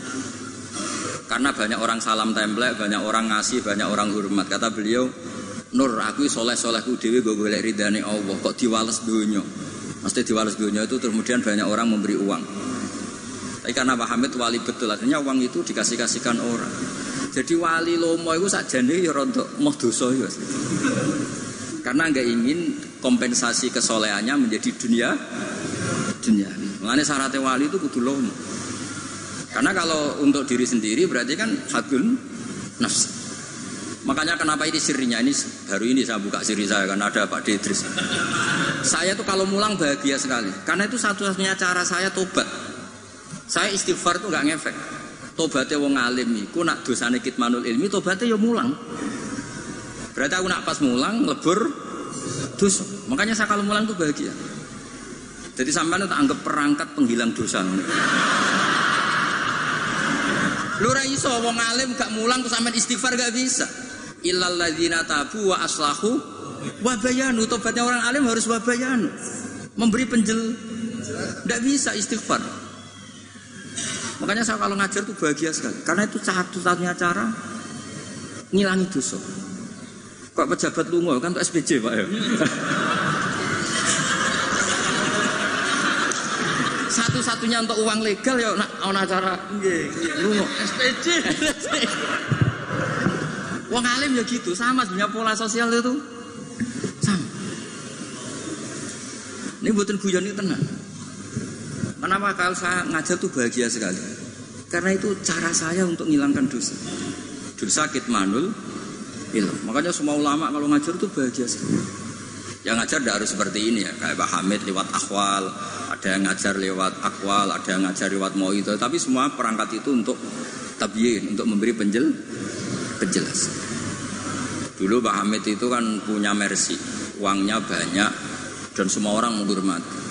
Karena banyak orang salam templek, banyak orang ngasih, banyak orang hormat. Kata beliau, Nur, aku soleh solehku dewi gue golek ridhani Allah. Kok diwales dunia? Mesti diwales dunia itu kemudian banyak orang memberi uang. Tapi karena Pak Hamid wali betul, artinya uang itu dikasih kasihkan orang. Jadi wali lomo itu sakjane ya rontok mau dosa ya. Karena nggak ingin kompensasi kesolehannya menjadi dunia dunia. Mengenai syaratnya wali itu kudu lomo. Karena kalau untuk diri sendiri berarti kan hadun nafs. Makanya kenapa ini sirinya ini baru ini saya buka siri saya kan ada Pak Dedris. Saya tuh kalau mulang bahagia sekali. Karena itu satu-satunya cara saya tobat. Saya istighfar tuh nggak ngefek. Tobatnya wong alim iku nak dosane kitmanul ilmi tobatnya ya mulang. Berarti aku nak pas mulang lebur dosa. Makanya saya kalau mulang tuh bahagia. Jadi sampai itu anggap perangkat penghilang dosa. Lu ra iso wong alim gak mulang terus sampean istighfar gak bisa. Illal ladzina tabu wa aslahu wa bayanu. Tobatnya orang alim harus wa bayanu. Memberi penjel. Tidak bisa istighfar. Makanya saya kalau ngajar tuh bahagia sekali. Karena itu satu-satunya cara ngilangi dosa. Kok pejabat lungo kan tuh SPJ Pak ya. Satu-satunya untuk uang legal ya nak ana acara lungo SPJ. Wong alim ya gitu, sama sebenarnya pola sosial itu sama. Ini buatan guyon ini tenang. Kenapa kalau saya ngajar tuh bahagia sekali? Karena itu cara saya untuk menghilangkan dosa. Dosa kitmanul ilmu. Makanya semua ulama kalau ngajar tuh bahagia sekali. Yang ngajar tidak harus seperti ini ya, kayak Pak Hamid lewat akwal, ada yang ngajar lewat akwal, ada yang ngajar lewat mau itu. Tapi semua perangkat itu untuk tabyin, untuk memberi penjel, penjelasan. Dulu Pak Hamid itu kan punya mercy, uangnya banyak dan semua orang menghormati.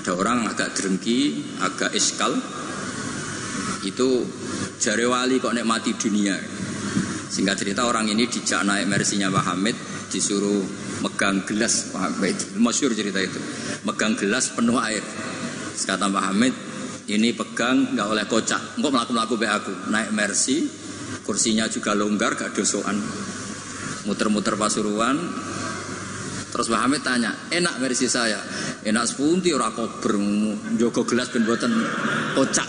Ada orang agak drengki, agak iskal, itu jari wali kok nikmati dunia. Singkat cerita orang ini dijak naik mersinya Pak Hamid, disuruh megang gelas Pak Hamid. Masyur cerita itu. Megang gelas penuh air. Kata Pak Hamid ini pegang nggak oleh kocak. Engkau melaku melaku be aku. Naik mercy kursinya juga longgar gak dosoan muter-muter pasuruan. Terus Pak Hamid tanya enak mercy saya? Enak sepunti ora kober jogo gelas ben kocak.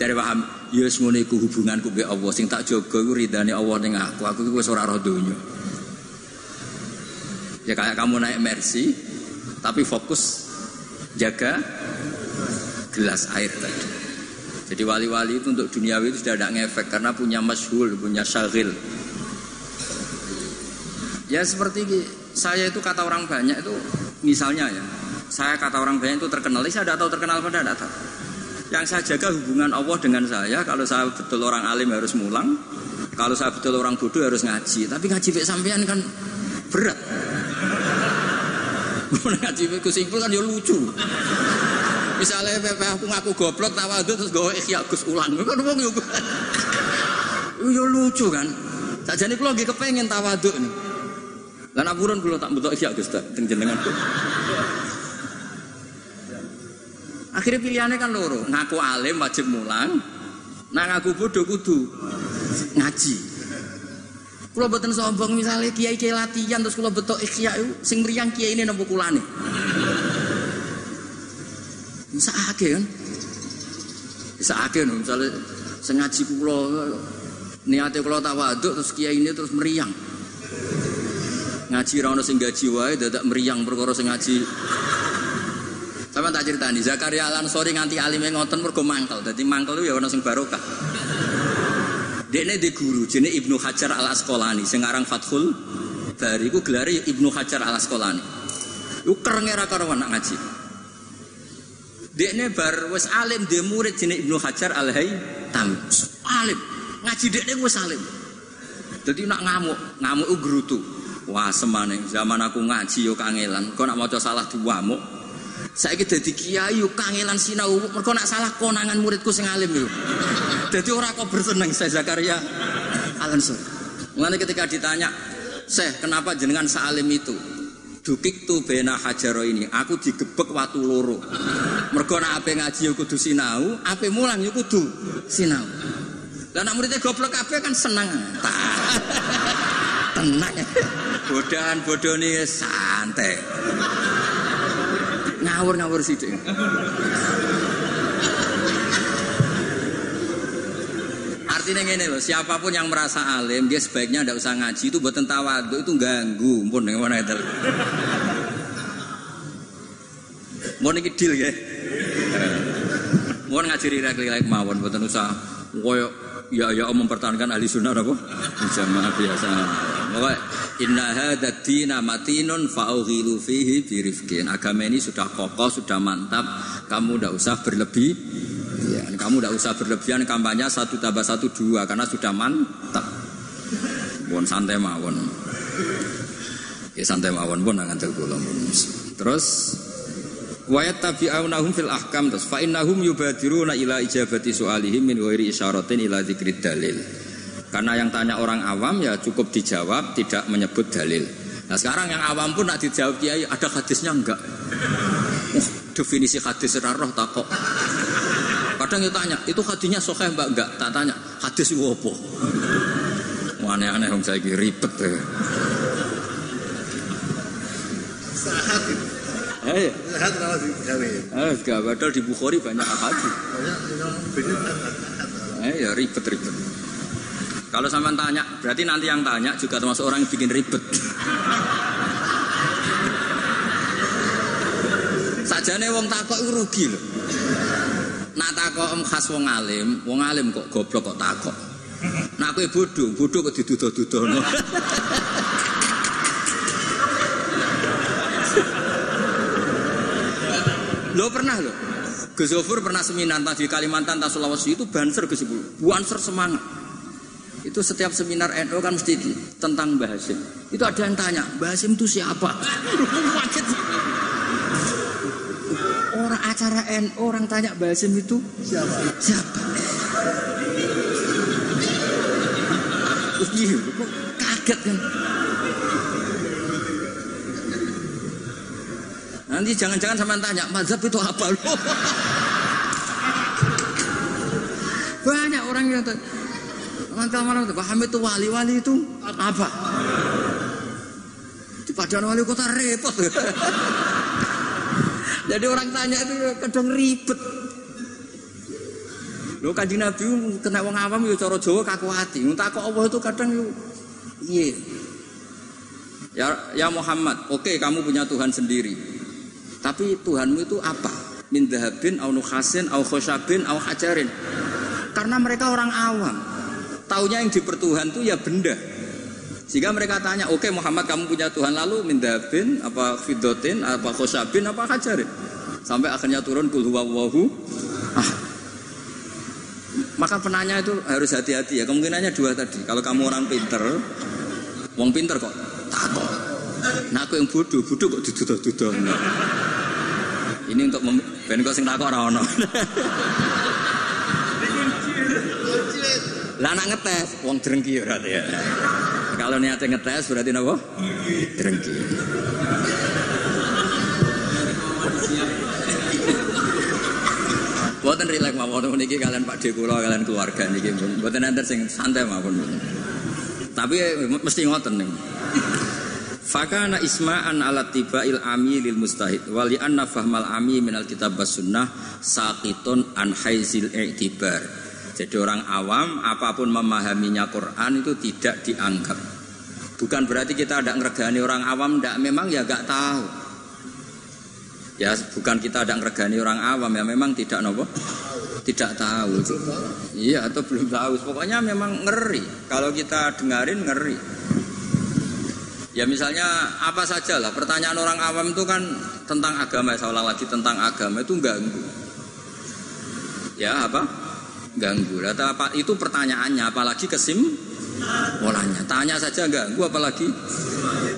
Cari paham ya ngono iku hubunganku be Allah sing tak jaga iku ridane Allah ning aku aku iku wis ora roh donya Ya kayak kamu naik Mercy, tapi fokus jaga gelas air tadi. Jadi wali-wali itu untuk duniawi itu sudah tidak ngefek karena punya masyhul, punya syagil. Ya seperti saya itu kata orang banyak itu misalnya ya, saya kata orang banyak itu terkenal, saya tidak tahu terkenal pada tidak tahu. Yang saya jaga hubungan Allah dengan saya, kalau saya betul orang alim harus mulang, kalau saya betul orang bodoh harus ngaji. Tapi ngaji bek sampean kan berat. ngaji bek simpel kan ya lucu. Misalnya aku ngaku goblok tawadhu terus gue ikhya Gus ulang. Kan wong yo yo lucu kan. Sajane kula lagi kepengen tawadhu nih. Lan apuran kula tak butuh ikhya Gus tak teng. Akhirnya pilihannya kan loro, ngaku alim wajib mulang, nah ngaku bodoh kudu ngaji. Kalau betul sombong misalnya kiai kiai latihan terus kalau betul ikhya itu sing meriang kiai ini nopo kulane. Bisa ake kan? Bisa ake no, misalnya sengaji kulo niatnya kulo tawaduk terus kiai ini terus meriang. Ngaji rano sing gaji wae dadak meriang perkara sing ngaji. Sama tak cerita nih, Zakaria Al Ansori nganti alime ngoten mergo mangkel. Dadi mangkel itu ya ana sing barokah. Dekne di guru jenenge Ibnu Hajar Al Asqalani sing aran Fathul Bari iku gelare Ibnu Hajar Al Asqalani. Iku kerenge ra karo anak ngaji. Dekne bar wis alim dia murid jenenge Ibnu Hajar Al Haytam. Alim. Ngaji dekne wis alim. Jadi nak ngamuk, ngamuk itu gerutu. Wah semane zaman aku ngaji yo kangelan. Kau nak maca salah diwamuk, saya kita di kiai kangelan sinau. Mereka nak salah konangan muridku sing alim. Jadi orang kok bersenang saya Zakaria Alansor. Mengenai ketika ditanya, saya kenapa jenengan salim itu? Dukik tu bena hajaro ini, aku digebek waktu loro. Mereka nak ape ngaji yuk kudu sinau, ape mulang yuk kudu sinau. Dan nak muridnya goblok ape kan senang. Tenang. Bodohan bodoh nih santai ngawur-ngawur sih Artinya gini loh, siapa pun yang merasa alim, dia sebaiknya tidak usah ngaji itu buat tawadu itu ganggu, pun mana itu. Mau nih deal ya, mau ngaji rilek-rilek mawon, buatan usah, koyo ya ya mempertahankan ahli sunnah apa? Jamaah biasa. Pokoknya inna hadad dina matinun fa'ughilu fihi birifkin. Agama ini sudah kokoh, sudah mantap. Kamu tidak usah berlebih. Ya, kamu tidak usah berlebihan kampanye satu tambah satu dua karena sudah mantap. Pun santai mawon. Ya santai mawon pun nangan kula Terus wa yattabi'unahum fil ahkam terus fa innahum yubadiruna ila ijabati soalihim min ghairi isyaratin ila dzikrid dalil. Karena yang tanya orang awam ya cukup dijawab, tidak menyebut dalil. Nah sekarang yang awam pun nak dijawab kiai ada hadisnya enggak? Uh, definisi hadis roh takok. Kadang itu tanya, itu hadisnya sokeh mbak enggak? Tak tanya, hadis apa? Aneh-aneh yang saya ribet ya. Eh, di gawe. eh, padahal di Bukhari banyak hadis. Yang beda Eh, ya ribet-ribet. Kalau sampean tanya, berarti nanti yang tanya juga termasuk orang yang bikin ribet. Sajane wong takok iku rugi lho. Nak takok khas wong alim, wong alim kok goblok kok takok. Nak kowe bodoh, bodoh kok diduduh-duduhno. Lo pernah lo? Gus pernah seminar tadi Kalimantan, Sulawesi itu banser ke 10. Banser semangat. Itu setiap seminar NU kan mesti tentang Mbah Hasim. Itu ada yang tanya, Mbah Hasim itu siapa? Orang acara NU orang tanya Mbah Hasim itu siapa? siapa? Iya, kaget kan? Nanti jangan-jangan sama tanya, mazhab itu apa? Banyak orang yang tanya, nanti malam itu paham itu wali-wali itu apa? Di padang wali kota repot. Jadi orang tanya itu kadang ribet. Lo kanjeng Nabi kena wong awam yo cara Jawa kaku hati. Entah kok Allah itu kadang yo iya. Ya, ya Muhammad, oke kamu punya Tuhan sendiri. Tapi Tuhanmu itu apa? min dahabin au nukhasin au khosyabin au hajarin. Karena mereka orang awam. Taunya yang dipertuhan itu ya benda. Sehingga mereka tanya, oke okay, Muhammad kamu punya Tuhan lalu min dahabin, apa fidotin, apa khosyabin, apa hajarin. Sampai akhirnya turun kul huwallahu ah. Maka penanya itu harus hati-hati ya. Kemungkinannya dua tadi. Kalau kamu orang pinter, wong pinter kok takut. Nah aku yang bodoh, bodoh kok diduduh-duduh. Ini untuk ben kok sing takok. Lah ngetes wong drengki ya berarti ya. Kalau niatnya ngetes berarti napa? Drengki. Buatan rileks mawon niki kalian Pak De kula kalian keluarga niki Buatan nanti sing santai mawon. Tapi mesti ngoten nih. Fakana isma'an ala il ami lil mustahid wali anna fahmal ami minal kitab sunnah saqitun an haizil i'tibar. Jadi orang awam apa pun memahaminya Quran itu tidak dianggap. Bukan berarti kita tidak ngergani orang awam, tidak memang ya gak tahu. Ya bukan kita tidak ngergani orang awam ya memang tidak nopo tidak tahu. Iya atau belum tahu. Pokoknya memang ngeri. Kalau kita dengarin ngeri. Ya misalnya apa saja lah pertanyaan orang awam itu kan tentang agama saya lagi tentang agama itu ganggu. Ya apa? Ganggu. Apa itu pertanyaannya apalagi kesim Mulanya tanya saja ganggu apalagi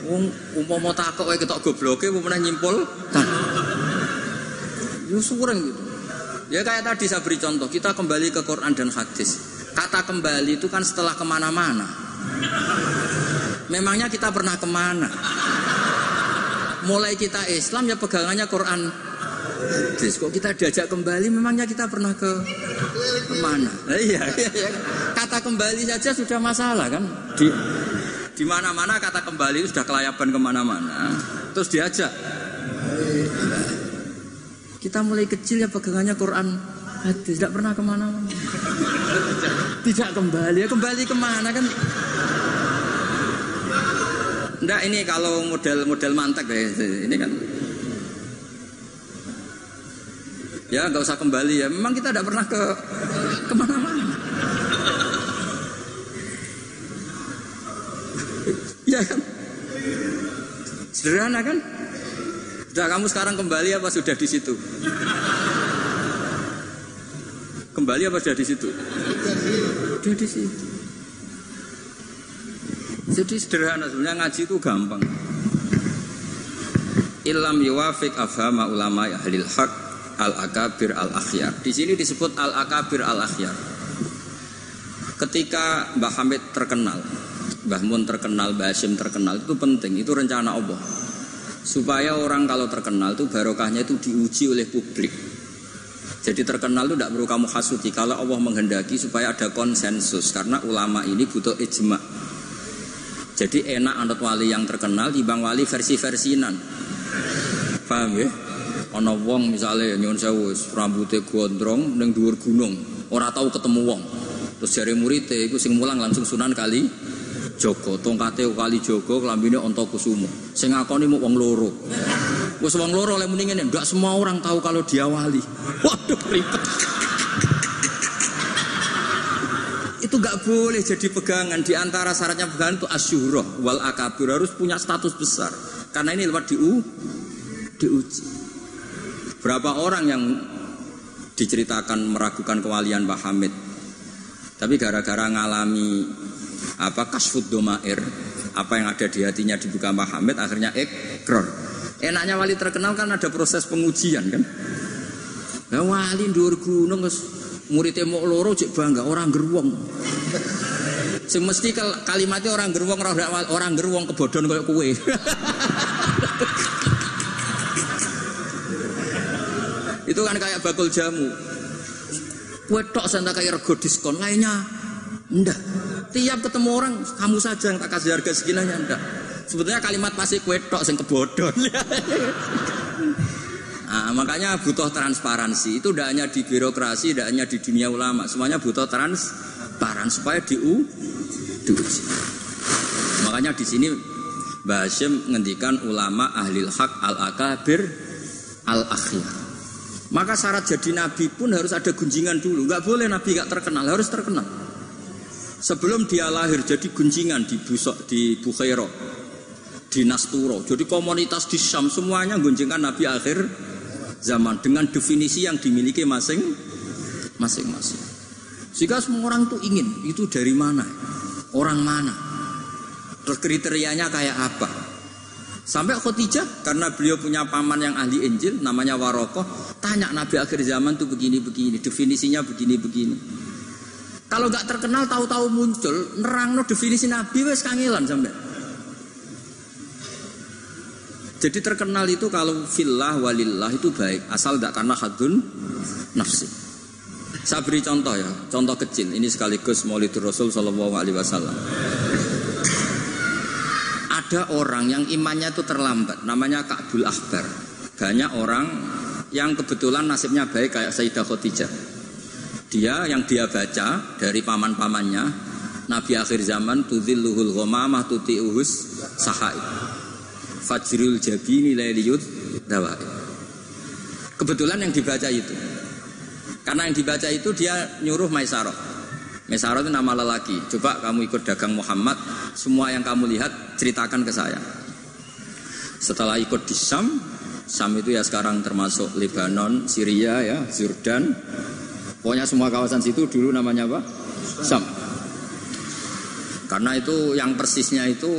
wong umpama takok kayak ketok gobloke mau nyimpul kan. Yo gitu. Ya kayak tadi saya beri contoh, kita kembali ke Quran dan hadis. Kata kembali itu kan setelah ke mana-mana. Memangnya kita pernah ke mana? Mulai kita Islam ya pegangannya Quran. Terus kok kita diajak kembali memangnya kita pernah ke? Nah, iya, iya, iya. Kata kembali saja sudah masalah kan? Di di mana-mana kata kembali sudah kelayapan ke mana-mana. Terus diajak. Kita mulai kecil ya pegangannya Quran hadis, tidak pernah ke mana-mana. Tidak kembali, ya kembali ke mana kan? Enggak ini kalau model-model mantek ya, ini kan. Ya nggak usah kembali ya. Memang kita tidak pernah ke ke mana-mana. ya kan. Sederhana kan? Sudah kamu sekarang kembali apa sudah di situ? Kembali apa sudah di situ? Sudah di situ. Jadi sederhana sebenarnya ngaji itu gampang. Ilam yuwafik afhama ulama ahlil haq al akabir al akhyar. Di sini disebut al akabir al akhyar. Ketika Mbah Hamid terkenal, Mbah Mun terkenal, Mbah Hashim terkenal itu penting, itu rencana Allah. Supaya orang kalau terkenal itu barokahnya itu diuji oleh publik. Jadi terkenal itu tidak perlu kamu hasuti kalau Allah menghendaki supaya ada konsensus karena ulama ini butuh ijma. Jadi enak anut wali yang terkenal bang wali versi-versinan. Paham ya? Ana wong misalnya nyuwun sewu rambutnya gondrong ning dhuwur gunung, ora tahu ketemu wong. Terus jari murid iku sing mulang langsung Sunan Kali Joko, tongkate kali Joko, kelambine Antakusuma. Sing ngakoni mau wong loro. Wis wong loro oleh muni ngene, enggak semua orang tahu kalau dia wali. Waduh ribet itu gak boleh jadi pegangan di antara syaratnya pegangan itu asyuroh wal akabir harus punya status besar karena ini lewat diu diuji berapa orang yang diceritakan meragukan kewalian Pak Hamid? Tapi gara-gara ngalami apa kasfud domair apa yang ada di hatinya dibuka Pak Hamid akhirnya ekor enaknya wali terkenal kan ada proses pengujian kan? Nah, wali dur gunung muridnya mau loro cek bangga orang geruang sing mesti kalimatnya orang geruang orang geruang kebodon kayak kue itu kan kayak bakul jamu kue tok santa kayak rego diskon lainnya ndak tiap ketemu orang kamu saja yang tak kasih harga seginanya ndak sebetulnya kalimat pasti kue tok sing kebodon Nah, makanya butuh transparansi. Itu tidak hanya di birokrasi, tidak hanya di dunia ulama. Semuanya butuh transparan supaya diu diuji. Makanya di sini Mbah Hashim ngendikan ulama ahli hak al akabir al akhir. Maka syarat jadi nabi pun harus ada gunjingan dulu. Nggak boleh nabi nggak terkenal, harus terkenal. Sebelum dia lahir jadi gunjingan di Busok di Bukhairo, di Nasturo. Jadi komunitas di Syam semuanya gunjingkan nabi akhir zaman dengan definisi yang dimiliki masing masing-masing. Jika semua orang tuh ingin itu dari mana, orang mana, terus kriterianya kayak apa. Sampai Khadijah karena beliau punya paman yang ahli Injil namanya Warokoh tanya Nabi akhir zaman tuh begini-begini definisinya begini-begini. Kalau nggak terkenal tahu-tahu muncul nerang no definisi Nabi wes kangelan sampai. Jadi terkenal itu kalau filah walillah itu baik asal tidak karena hadun nafsi. Saya beri contoh ya, contoh kecil. Ini sekaligus Maulid Rasul Shallallahu Alaihi Wasallam. Ada orang yang imannya itu terlambat, namanya Ka'bul Akbar. Banyak orang yang kebetulan nasibnya baik kayak Sayyidah Khadijah. Dia yang dia baca dari paman-pamannya, Nabi akhir zaman tudhilluhul ghamamah tuti'uhus sahaib. Fajrul Jabini Lailiyut Dawai. Kebetulan yang dibaca itu. Karena yang dibaca itu dia nyuruh Maisaroh. Maisaroh itu nama lelaki. Coba kamu ikut dagang Muhammad, semua yang kamu lihat ceritakan ke saya. Setelah ikut di Sam, Sam itu ya sekarang termasuk Lebanon, Syria ya, Jordan. Pokoknya semua kawasan situ dulu namanya apa? Sam. Karena itu yang persisnya itu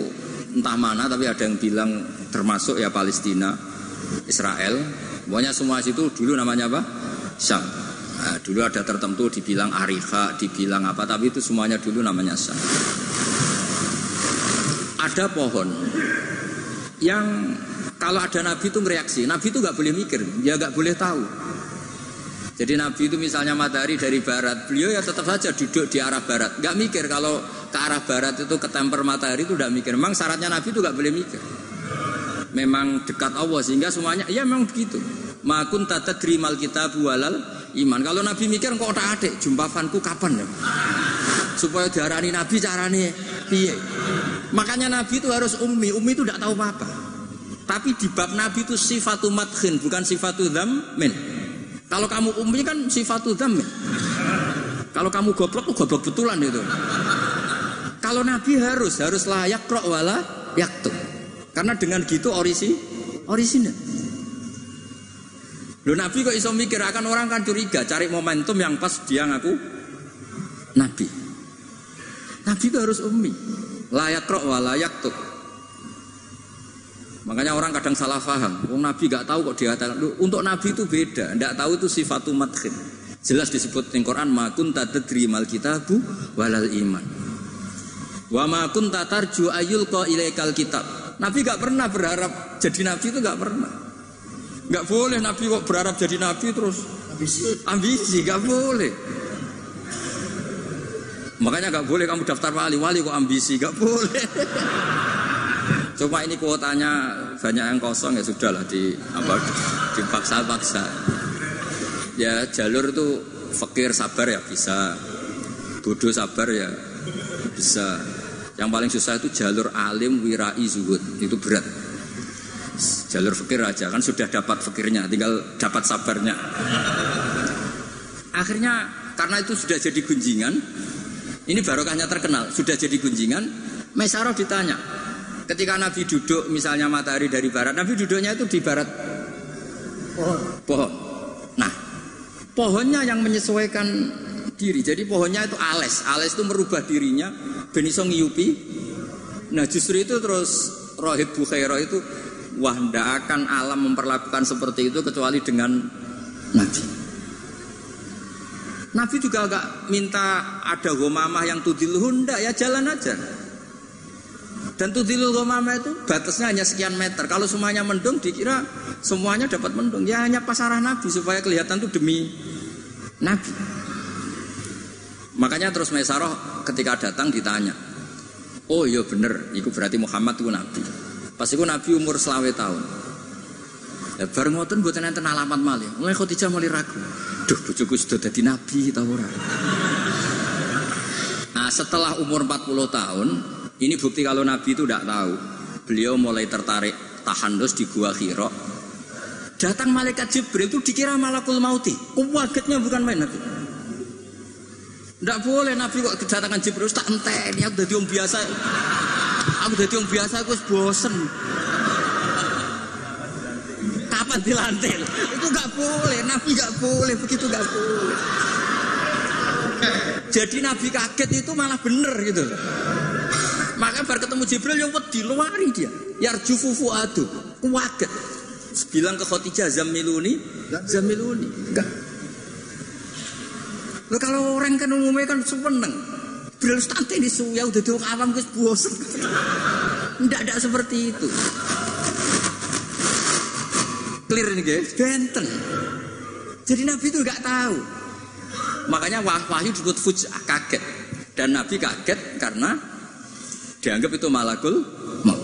entah mana tapi ada yang bilang termasuk ya Palestina, Israel. Pokoknya semua situ dulu namanya apa? Syam. Nah, dulu ada tertentu dibilang Arifa, dibilang apa, tapi itu semuanya dulu namanya Syam. Ada pohon yang kalau ada nabi itu mereaksi, nabi itu nggak boleh mikir, ya nggak boleh tahu. Jadi nabi itu misalnya matahari dari barat, beliau ya tetap saja duduk di arah barat, nggak mikir kalau ke arah barat itu ke temper matahari itu udah mikir. Memang syaratnya Nabi itu gak boleh mikir. Memang dekat Allah sehingga semuanya ya memang begitu. Makun tata terimal kita bualal iman. Kalau Nabi mikir kok tak adik jumpafanku kapan ya? Supaya diarani Nabi carane piye. Makanya Nabi itu harus ummi. Ummi itu tidak tahu apa-apa. Tapi di bab Nabi itu sifatu madkhin bukan sifatu dhammin. Kalau kamu ummi kan sifatu dhammin. Kalau kamu goblok tuh goblok betulan itu. Kalau Nabi harus harus layak krok wala yaktu. Karena dengan gitu orisi orisinal. Lo Nabi kok iso mikir akan orang kan curiga cari momentum yang pas dia ngaku Nabi. Nabi itu harus ummi. Layak krok wala yaktu. Makanya orang kadang salah paham. Oh, Nabi gak tahu kok dia Untuk Nabi itu beda. Tidak tahu itu sifatu madkhin. Jelas disebut di Quran makun tadri mal kitabu walal iman. Wa ma kunta tarju ayul ilaikal kitab. Nabi gak pernah berharap jadi nabi itu gak pernah. Gak boleh nabi kok berharap jadi nabi terus ambisi, ambisi gak boleh. Makanya gak boleh kamu daftar wali, wali kok ambisi, gak boleh. Cuma ini kuotanya banyak yang kosong ya sudahlah di apa dipaksa-paksa. Ya jalur itu fakir sabar ya bisa, bodoh sabar ya bisa. Yang paling susah itu jalur alim wirai zuhud itu berat. Jalur fikir aja kan sudah dapat fikirnya, tinggal dapat sabarnya. Akhirnya karena itu sudah jadi gunjingan, ini barokahnya terkenal, sudah jadi gunjingan. Mesaroh ditanya, ketika Nabi duduk misalnya matahari dari barat, Nabi duduknya itu di barat pohon. pohon. Nah, pohonnya yang menyesuaikan diri. Jadi pohonnya itu ales, ales itu merubah dirinya ben iso ngiyupi. Nah justru itu terus Rohib Bukhairah itu wah ndak akan alam memperlakukan seperti itu kecuali dengan Nabi. Nabi juga agak minta ada gomamah yang tudilhun ndak ya jalan aja. Dan tudilul gomamah itu batasnya hanya sekian meter. Kalau semuanya mendung dikira semuanya dapat mendung. Ya hanya pasarah Nabi supaya kelihatan itu demi Nabi. Makanya terus Maisaroh ketika datang ditanya, oh iya bener, itu berarti Muhammad itu Nabi. Pas itu Nabi umur selawe tahun. Ya, bareng ngoten buatan enten alamat malih. Mulai Khadijah mulai ragu. Duh, bojoku sudah jadi nabi tahu ora. Nah, setelah umur 40 tahun, ini bukti kalau nabi itu tidak tahu. Beliau mulai tertarik tahandus di Gua Hiro. Datang malaikat Jibril itu dikira malakul mauti. Kuwagetnya bukan main Nabi. Tidak boleh Nabi kok kedatangan Jibril tak enteni aku jadi orang biasa. Aku jadi orang biasa aku bosen. Kapan dilantil? Itu nggak boleh. Nabi nggak boleh begitu nggak boleh. Jadi Nabi kaget itu malah bener gitu. Maka bar ketemu Jibril yang wedi luari dia. Yarju fufu adu. Kuwaget. Bilang ke Khotijah Zamiluni, Zamiluni. Enggak. Lo kalau orang kan umumnya kan seneng. Beliau stanti di suya udah dua awam gue bosen. Tidak ada seperti itu. Clear nih guys, benten. Jadi Nabi itu nggak tahu. Makanya wah wahyu disebut fujah kaget. Dan Nabi kaget karena dianggap itu malakul maut.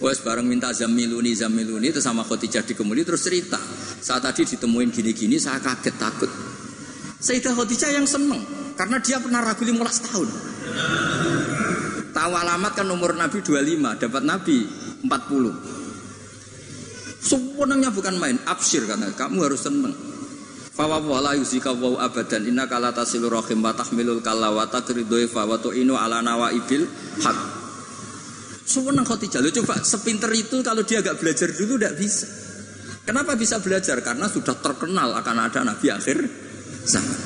Wes bareng minta zamiluni zamiluni itu sama Khadijah dikemuli terus cerita. Saat tadi ditemuin gini-gini saya kaget takut. Sayyidah Khadijah yang seneng karena dia pernah ragu 15 tahun. Tahu alamat kan umur Nabi 25, dapat Nabi 40. Sebenarnya bukan main, absir karena kamu harus seneng. Fawa wala yusika wa abadan inna kala tasilu rahim wa tahmilul kalla wa takridu fa wa tu'inu ala nawaibil haq. Sewenang Khadijah, lo coba sepinter itu kalau dia agak belajar dulu tidak bisa. Kenapa bisa belajar? Karena sudah terkenal akan ada Nabi akhir zaman.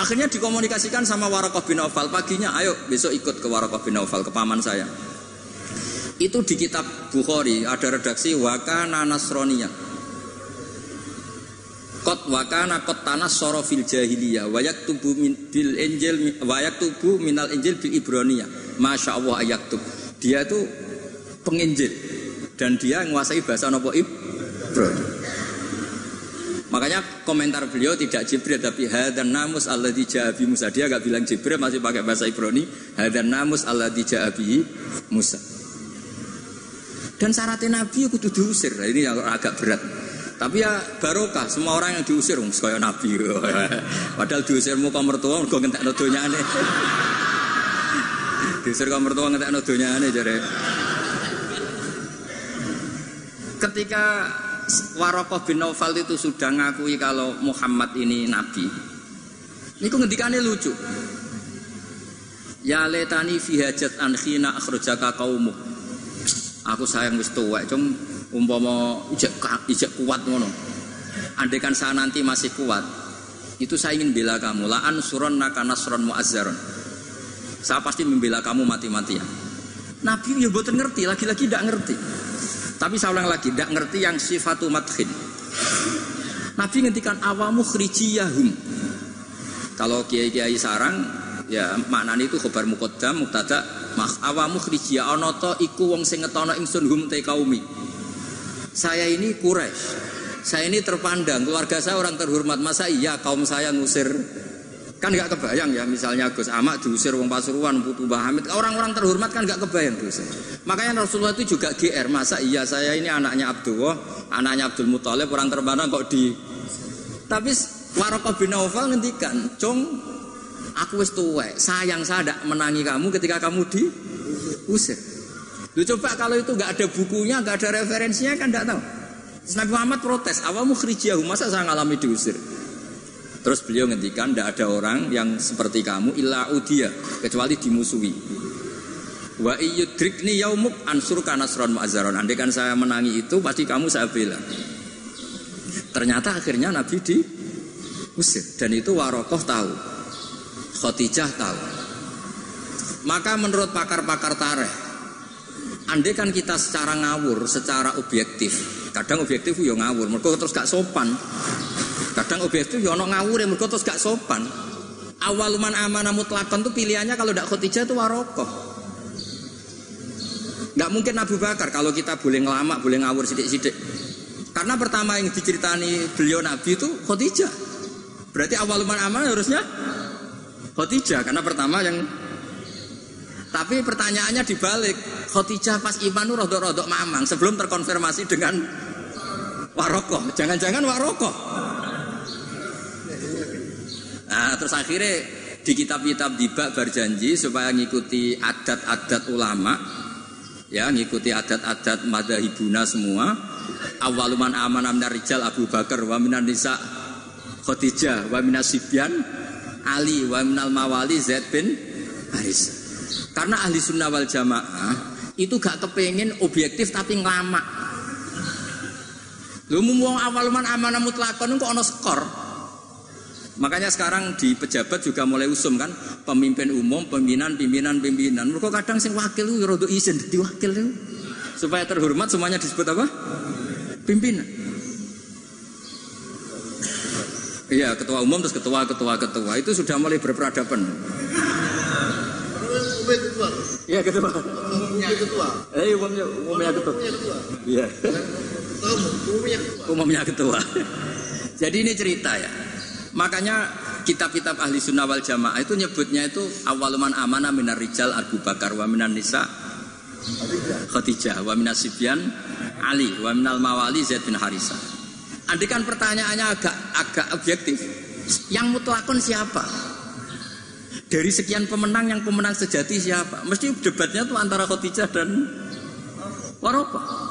Akhirnya dikomunikasikan sama Warokoh bin Aufal paginya, ayo besok ikut ke Warokoh bin Aufal ke paman saya. Itu di kitab Bukhari ada redaksi Wakana Nasroniyah. Kot wakana kot tanah soro fil jahiliyah wayak tubuh min, bil injil wayak tubuh minal injil bil ibroniyah. Masya Allah ayak tub. Dia itu penginjil dan dia menguasai bahasa nopo. Makanya komentar beliau tidak Jibril tapi hadan namus Allah dijabi Musa. Dia agak bilang Jibril masih pakai bahasa Ibrani. Hadan namus Allah dijabi Musa. Dan syaratnya Nabi itu diusir. Nah, ini yang agak berat. Tapi ya barokah, semua orang yang diusir kaya Nabi. Padahal diusirmu kau mertua, kau ngentek donyane. diusir kau mertua ngentek donyane jadi. Ketika Warokoh bin Naufal itu sudah ngakui kalau Muhammad ini nabi. Ini kok ngendikannya lucu. Ya letani fi hajat an khina akhrajaka qaumuk. Aku sayang wis tuwek, cung umpama ijek ijek kuat ngono. Andaikan saya nanti masih kuat, itu saya ingin bela kamu. La ansuron naka nasron muazzaron. Saya pasti membela kamu mati-matian. Nabi ya buatan ngerti, lagi-lagi tidak ngerti. Tapi saya ulang lagi, tidak ngerti yang sifatu mathin. Nabi ngertikan awamu khrijiyahum. Kalau kiai-kiai sarang, ya maknanya itu khobar mukodam, muktada, mak awamu khrijiyah onoto iku wong sing ngetono ingsun hum te kaumi. Saya ini Quraisy. Saya ini terpandang, keluarga saya orang terhormat. Masa iya kaum saya ngusir Kan nggak kebayang ya misalnya Gus Ahmad diusir wong Pasuruan, Putu Bahamid, orang-orang terhormat kan nggak kebayang diusir. Makanya Rasulullah itu juga GR, masa iya saya ini anaknya Abdullah, anaknya Abdul Muthalib orang terpandang kok di Tapi Warokoh bin Naufal ngendikan, "Cung, aku wis tuwek, sayang saya tidak menangi kamu ketika kamu diusir." Lu coba kalau itu nggak ada bukunya, nggak ada referensinya kan nggak tahu. Nabi Muhammad protes, awamu khrijiyahu, masa saya ngalami diusir? Terus beliau ngendikan tidak ada orang yang seperti kamu illa udia kecuali dimusuhi. Wa iyudrikni yaumuk ansur kanasron mu'azzaron. Andai kan saya menangi itu pasti kamu saya bela. Ternyata akhirnya Nabi diusir dan itu Warokoh tahu. Khotijah tahu. Maka menurut pakar-pakar tareh, andai kan kita secara ngawur, secara objektif, kadang objektif yo ngawur, mereka terus gak sopan. Kadang objektif ya ono ngawur yang terus gak sopan. Awaluman amanah mutlakon tuh pilihannya kalau tidak khotijah itu warokoh. Gak mungkin Abu Bakar kalau kita boleh ngelama, boleh ngawur sidik-sidik. Karena pertama yang diceritani beliau Nabi itu khotijah. Berarti awaluman amanah harusnya khotijah. Karena pertama yang tapi pertanyaannya dibalik Khotijah pas iman itu rodok-rodok mamang Sebelum terkonfirmasi dengan Warokoh Jangan-jangan Warokoh Nah, terus akhirnya di kitab-kitab dibak berjanji supaya ngikuti adat-adat ulama Ya, ngikuti adat-adat madhahibuna semua. Awaluman aman minar rijal Abu Bakar wa minan nisa Khadijah wa minas Sibyan Ali wa minal mawali Zaid bin Haris. Karena ahli sunnah wal jamaah itu gak kepengen objektif tapi ngelama. Lu mau awal man amanah mutlakon kok ono skor. Makanya sekarang di pejabat juga mulai usum kan pemimpin umum, pimpinan, pimpinan, pimpinan. Mereka kadang sing wakil lu rodo izin jadi wakil itu supaya terhormat semuanya disebut apa? Pimpinan. Iya, ketua umum terus ketua, ketua, ketua itu sudah mulai berperadaban. Iya ketua. Umumnya ketua. Eh umumnya umumnya ketua. Umumnya ketua. Iya. Umumnya ketua. Umumnya ketua. Jadi ini cerita ya. Makanya kitab-kitab ahli sunnah wal jamaah itu nyebutnya itu awaluman amana minar rijal Abu Bakar wa minan nisa Khadijah wa minas Sibyan Ali wa minal mawali Zaid bin Harisa. Andikan pertanyaannya agak agak objektif. Yang mutlakon siapa? Dari sekian pemenang yang pemenang sejati siapa? Mesti debatnya tuh antara Khadijah dan Waropa.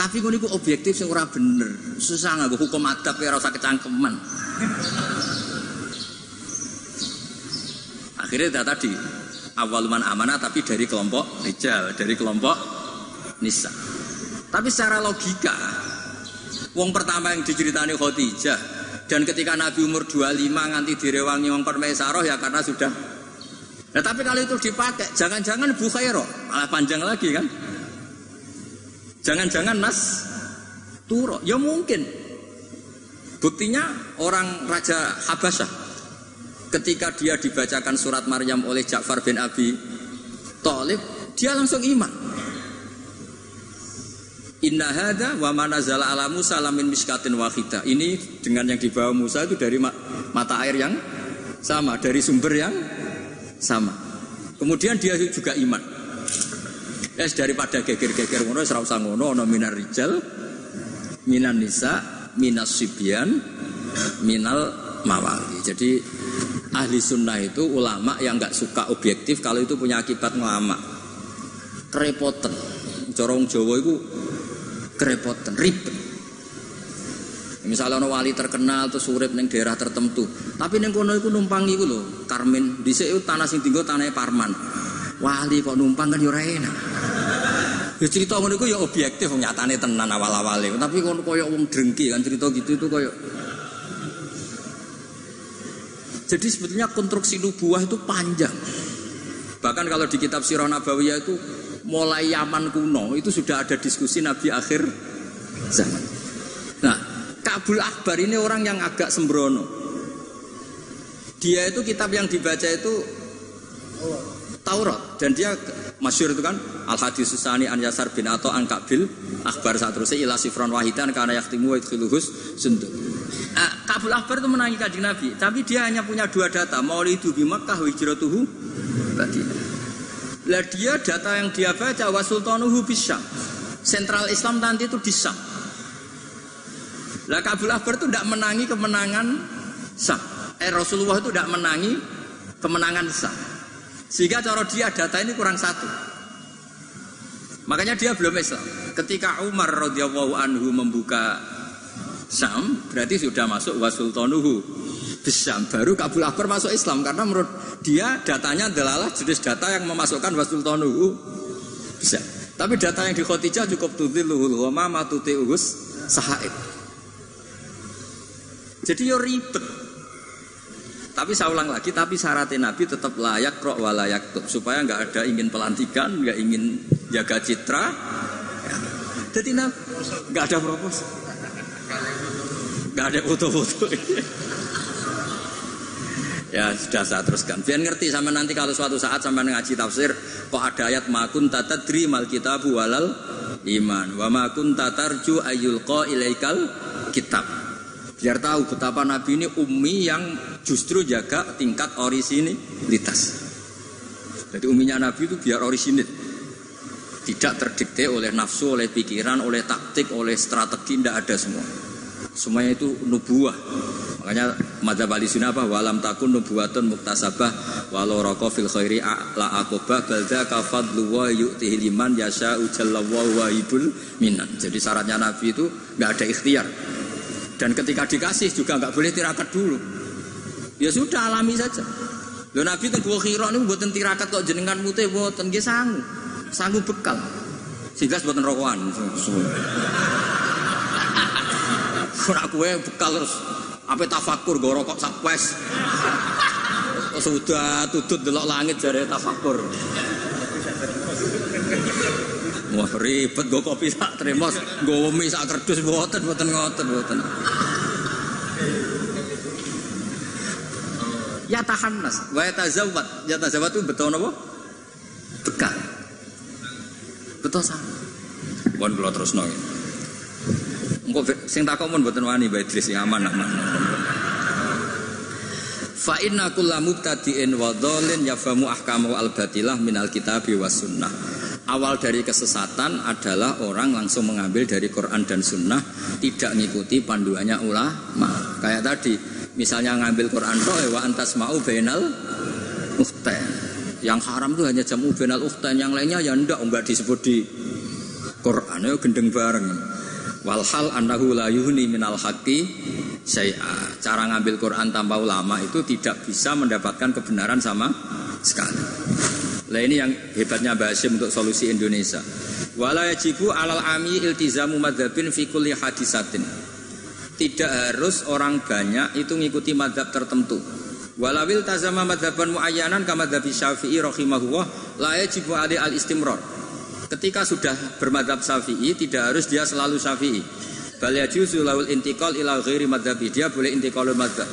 Tapi gue niku objektif sing ora bener. Susah nggak hukum adab ya rasa kecangkeman. Akhirnya tadi awaluman amanah tapi dari kelompok rijal, dari kelompok nisa. Tapi secara logika, wong pertama yang diceritani Khadijah dan ketika Nabi umur 25 nganti direwangi wong permaisaroh ya karena sudah Nah, tapi kalau itu dipakai, jangan-jangan Bukhairo malah panjang lagi kan? Jangan-jangan Nas Turo, ya mungkin. Buktinya orang Raja Habasyah ketika dia dibacakan surat Maryam oleh Ja'far bin Abi Thalib, dia langsung iman. Inna hada wa manazala ala Musa lamin miskatin wahida. Ini dengan yang dibawa Musa itu dari ma- mata air yang sama, dari sumber yang sama. Kemudian dia juga iman. Ya daripada geger-geger ngono ora usah ngono ana minar rijal, minan nisa, minas sibyan, minal mawali. Jadi ahli sunnah itu ulama yang nggak suka objektif kalau itu punya akibat ngelama. Kerepotan. Corong Jawa itu kerepotan, ribet. Misalnya ono wali terkenal terus urip ning daerah tertentu, tapi ning kono iku numpang iku lho, Karmin. Dhisik tanah sing tinggal tanah Parman. Wali kok numpang kan yo ora enak. Ya cerita ngono iku ya objektif nyatane tenan awal-awale. Tapi kono koyo wong drengki kan cerita gitu itu koyo Jadi sebetulnya konstruksi nubuah itu panjang. Bahkan kalau di kitab Sirah Nabawiyah itu mulai Yaman kuno itu sudah ada diskusi Nabi akhir zaman. Nah, Kabul Akbar ini orang yang agak sembrono. Dia itu kitab yang dibaca itu Taurat dan dia masyur itu kan Al Hadis Susani An Yasar bin Ato An Kabil Akbar saat terusnya ila sifron wahidan karena yaktimu wa idkhiluhus sunduk. Ah, Kabul Akbar itu menangi kajian Nabi, tapi dia hanya punya dua data, maulidu bi Makkah hijratuhu Madinah. Lah dia data yang dia baca wa sultanuhu bisyam. Sentral Islam nanti itu di Syam. Lah Kabul Akbar itu tidak menangi kemenangan Syam. Eh Rasulullah itu tidak menangi kemenangan Syam. Sehingga cara dia data ini kurang satu. Makanya dia belum Islam. Ketika Umar radhiyallahu anhu membuka Syam, berarti sudah masuk wasultanuhu Syam. Baru Kabul Akbar masuk Islam karena menurut dia datanya adalah jenis data yang memasukkan wasultanuhu Syam. Tapi data yang di Khotijah cukup tudhiluhul wa ma matuti'uhus sahaib. Jadi yo ribet. Tapi saya ulang lagi, tapi syaratnya Nabi tetap layak rok walayak tuh supaya nggak ada ingin pelantikan, nggak ingin jaga citra. Ya. Jadi Nabi nggak ada proposal, nggak ada foto-foto. ya sudah saya teruskan. Biar ngerti sama nanti kalau suatu saat sampai ngaji tafsir, kok ada ayat makun tatadri mal kitabu walal iman, wa makun tatarju ayul ko ilaikal kitab. Biar tahu betapa Nabi ini ummi yang justru jaga tingkat orisinilitas. Jadi uminya Nabi itu biar orisinil. Tidak terdikte oleh nafsu, oleh pikiran, oleh taktik, oleh strategi, tidak ada semua. Semuanya itu nubuah. Makanya madzhab ahli sunnah apa? Walam takun nubuwatun muktasabah walau roko fil khairi la akobah balda kafadlu wa yu'tihi liman yasha ujalla wa waibul minan. Jadi syaratnya Nabi itu nggak ada ikhtiar. Dan ketika dikasih juga nggak boleh tirakat dulu. Ya sudah alami saja. Lo Nabi teng gua khira niku mboten tirakat kok jenengan mute mboten nggih sangu. Sangu bekal. Sehingga mboten rokokan. Ora kue bekal terus apa tafakur go rokok sapes. Sudah tutut delok langit jare tafakur. Wah ribet gue kopi sak tremos, gue mie sak kerdus buatan buatan ngoten buatan. Ya tahan nas, wa ya tazawat, ya tazawat itu betul apa? Bekal. Betul sama. Bukan kalau terus nongin. Engko sing takok mun mboten wani Mbak Idris sing aman aman. Fa inna kulla mubtadi'in wa dhalin yafamu ahkamu al-batilah minal kitabi was sunnah. Awal dari kesesatan adalah orang langsung mengambil dari Quran dan Sunnah, tidak mengikuti panduannya ulama. Kayak tadi, misalnya ngambil Quran toh wa antas mau bainal ukhtain. Yang haram itu hanya jamu bainal ukhtain, yang lainnya ya ndak enggak disebut di Quran, ya gendeng bareng. Walhal annahu la yuhni minal haqqi syai'a. Cara ngambil Quran tanpa ulama itu tidak bisa mendapatkan kebenaran sama sekali. Nah ini yang hebatnya Mbak Hashim untuk solusi Indonesia. Wala yajibu alal ami iltizamu madzhabin fi kulli hadisatin. Tidak harus orang banyak itu ngikuti madhab tertentu. Walawil tazama madhaban muayyanan kama madhabi syafi'i rahimahullah la yajibu ali al istimrar. Ketika sudah bermadhab syafi'i tidak harus dia selalu syafi'i. Bal yajuzu lawul intikal ila ghairi madhabi. Dia boleh intikalul madhab.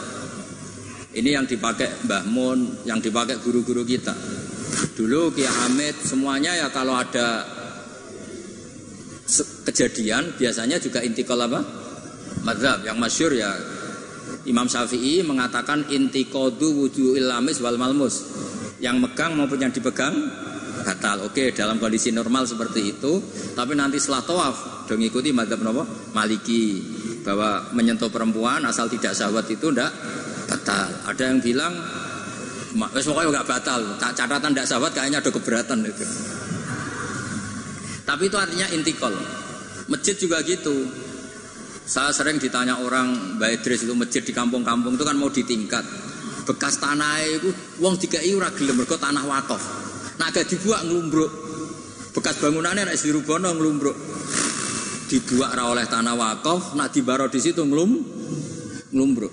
Ini yang dipakai Mbah Mun, yang dipakai guru-guru kita. Dulu Ki Hamid semuanya ya kalau ada kejadian biasanya juga intikal apa? Madhab yang masyur ya Imam Syafi'i mengatakan intikodu wudu ilamis wal malmus yang megang maupun yang dipegang batal. Oke, dalam kondisi normal seperti itu, tapi nanti setelah tawaf dong ikuti madhab nopo Maliki bahwa menyentuh perempuan asal tidak syahwat itu ndak batal. Ada yang bilang Wes pokoknya nggak batal. Catatan tidak sahabat kayaknya ada keberatan itu. Tapi itu artinya intikal. Masjid juga gitu. Saya sering ditanya orang Mbak Idris itu masjid di kampung-kampung itu kan mau ditingkat. Bekas tanah itu wong dikai ora gelem mergo tanah wakaf. Nah agak dibuat ngelumbruk. Bekas bangunannya nek dirubono ngelumbruk. Dibuat oleh tanah wakaf, nak dibaro di situ ngelum ngelumbruk.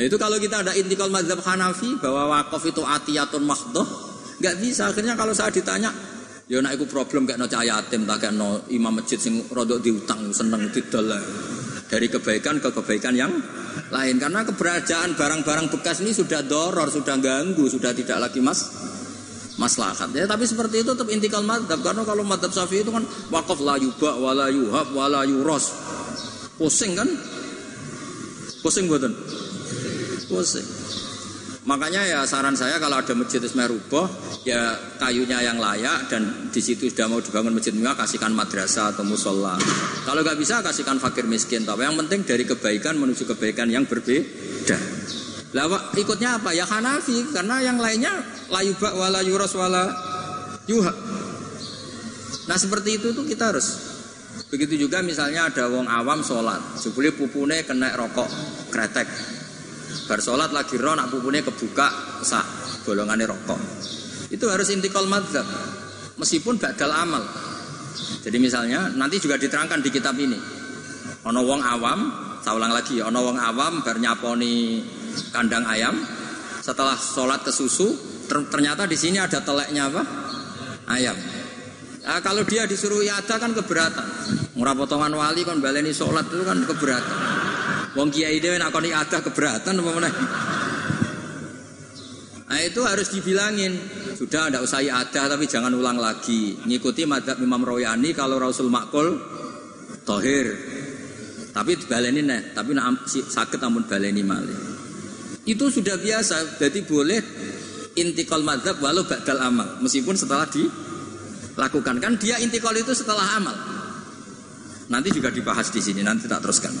Nah itu kalau kita ada intikal mazhab Hanafi bahwa wakaf itu atiyatun mahdoh, nggak bisa. Akhirnya kalau saya ditanya, ya nak itu problem kayak no cahaya yatim, tak no imam masjid sing rodok diutang seneng didol dari kebaikan ke kebaikan yang lain karena keberadaan barang-barang bekas ini sudah doror, sudah ganggu, sudah tidak lagi mas maslahat. Ya, tapi seperti itu tetap intikal madhab karena kalau madhab syafi'i itu kan wakaf la yubak, wala yuhab, wala yuros. Pusing kan? Pusing buatan? Makanya ya saran saya kalau ada masjid Ismail Ruboh ya kayunya yang layak dan di situ sudah mau dibangun masjid mewah kasihkan madrasah atau musola. Kalau nggak bisa kasihkan fakir miskin. Tapi yang penting dari kebaikan menuju kebaikan yang berbeda. Lah ikutnya apa? Ya Hanafi karena yang lainnya layubak wala yuros wala yuha. Nah seperti itu tuh kita harus Begitu juga misalnya ada wong awam sholat, sebelum pupune kena rokok kretek, Bar sholat lagi roh nak pupune kebuka sak golongannya rokok. Itu harus intikal madzhab. Meskipun badal amal. Jadi misalnya nanti juga diterangkan di kitab ini. Ono wong awam, saya ulang lagi, ono wong awam bar nyaponi kandang ayam. Setelah sholat ke susu, ternyata di sini ada teleknya apa? Ayam. Nah, kalau dia disuruh yada kan keberatan. Murah potongan wali kan baleni sholat itu kan keberatan. Wong kiai dhewe nak koni ada keberatan apa meneh. Nah itu harus dibilangin. Sudah ada usai ada tapi jangan ulang lagi. Ngikuti madhab Imam Royani kalau Rasul Makul Tohir. Tapi baleni nih, tapi nak sakit amun baleni malih. Itu sudah biasa, jadi boleh intikal madhab walau badal amal. Meskipun setelah dilakukan. Kan dia intikal itu setelah amal. Nanti juga dibahas di sini, nanti tak teruskan.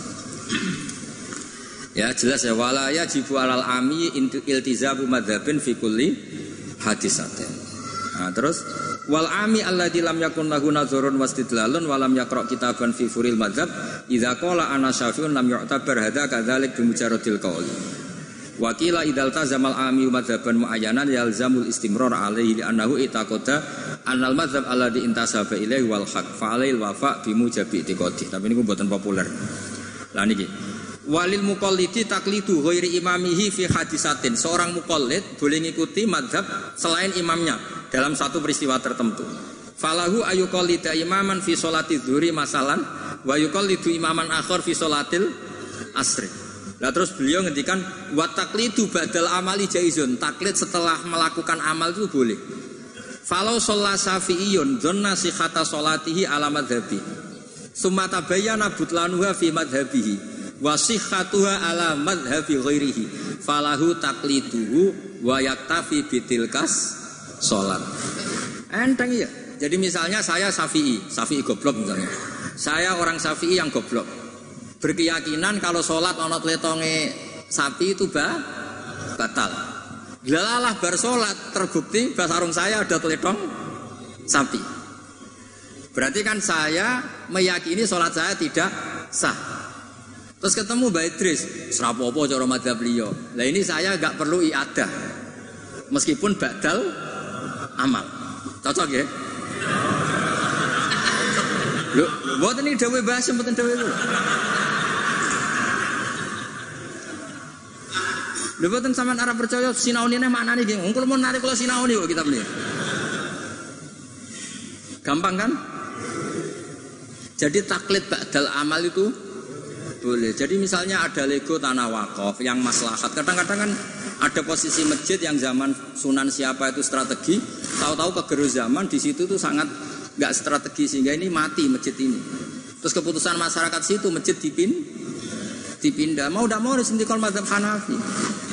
Ya jelas ya wala yajibu alal ami intu iltizamu madzhabin fi kulli hadisatin. Nah, terus wal ami alladzi lam yakun lahu nazarun wastidlalun wa lam yaqra kitaban fi furil madzhab idza qala ana syafi'un lam yu'tabar hadza kadzalik bi mujarradil qawli. Wakila idal tazamal ami madzhaban muayyanan yalzamul istimrar alaihi li annahu itaqada annal madzhab alladzi intasaba ilaihi wal haq fa alail wafa bi mujabi itiqadi. Tapi ini buatan populer. Lah niki. Walil muqallidi taklidu ghairi imamihi fi hadisatin. Seorang muqallid boleh ngikuti madzhab selain imamnya dalam satu peristiwa tertentu. Falahu ayuqallida imaman fi sholati masalan wa yuqallidu imaman akhar fi sholatil asri. Nah terus beliau ngendikan wa taklidu badal amali jaizun. Taklid setelah melakukan amal itu boleh. Falau sholat syafi'iyun dhanna sihata sholatihi ala madhabi. Summa tabayyana butlanuha fi madhabihi. Wa sihhatuha ala madhabi ghairihi. Falahu takliduhu wa yaktafi bitilkas. Enteng ya. Jadi misalnya saya syafi'i, syafi'i goblok misalnya. Saya orang syafi'i yang goblok berkeyakinan kalau sholat ono tletonge sapi itu bah, batal. Gelalah bar sholat terbukti basarung saya ada teletong sapi. Berarti kan saya meyakini sholat saya tidak sah. Terus ketemu Mbak Idris, serapopo cara madhab beliau. Nah ini saya nggak perlu iadah, meskipun badal amal. Cocok ya? Lu, buat ini dawe bahas, buat dawe itu. Lha boten sampean arep percaya sinaune maknane nggih. Wong kula mun narik kula sinaune kok kitab ini. Gampang kan? Jadi taklid ba'dal amal itu boleh. Jadi misalnya ada Lego tanah wakaf yang maslahat. Kadang-kadang kan ada posisi masjid yang zaman Sunan siapa itu strategi, tahu-tahu kegerus zaman di situ tuh sangat nggak strategi sehingga ini mati masjid ini. Terus keputusan masyarakat situ masjid dipin dipindah. Mau tidak mau harus intikal mazhab Hanafi.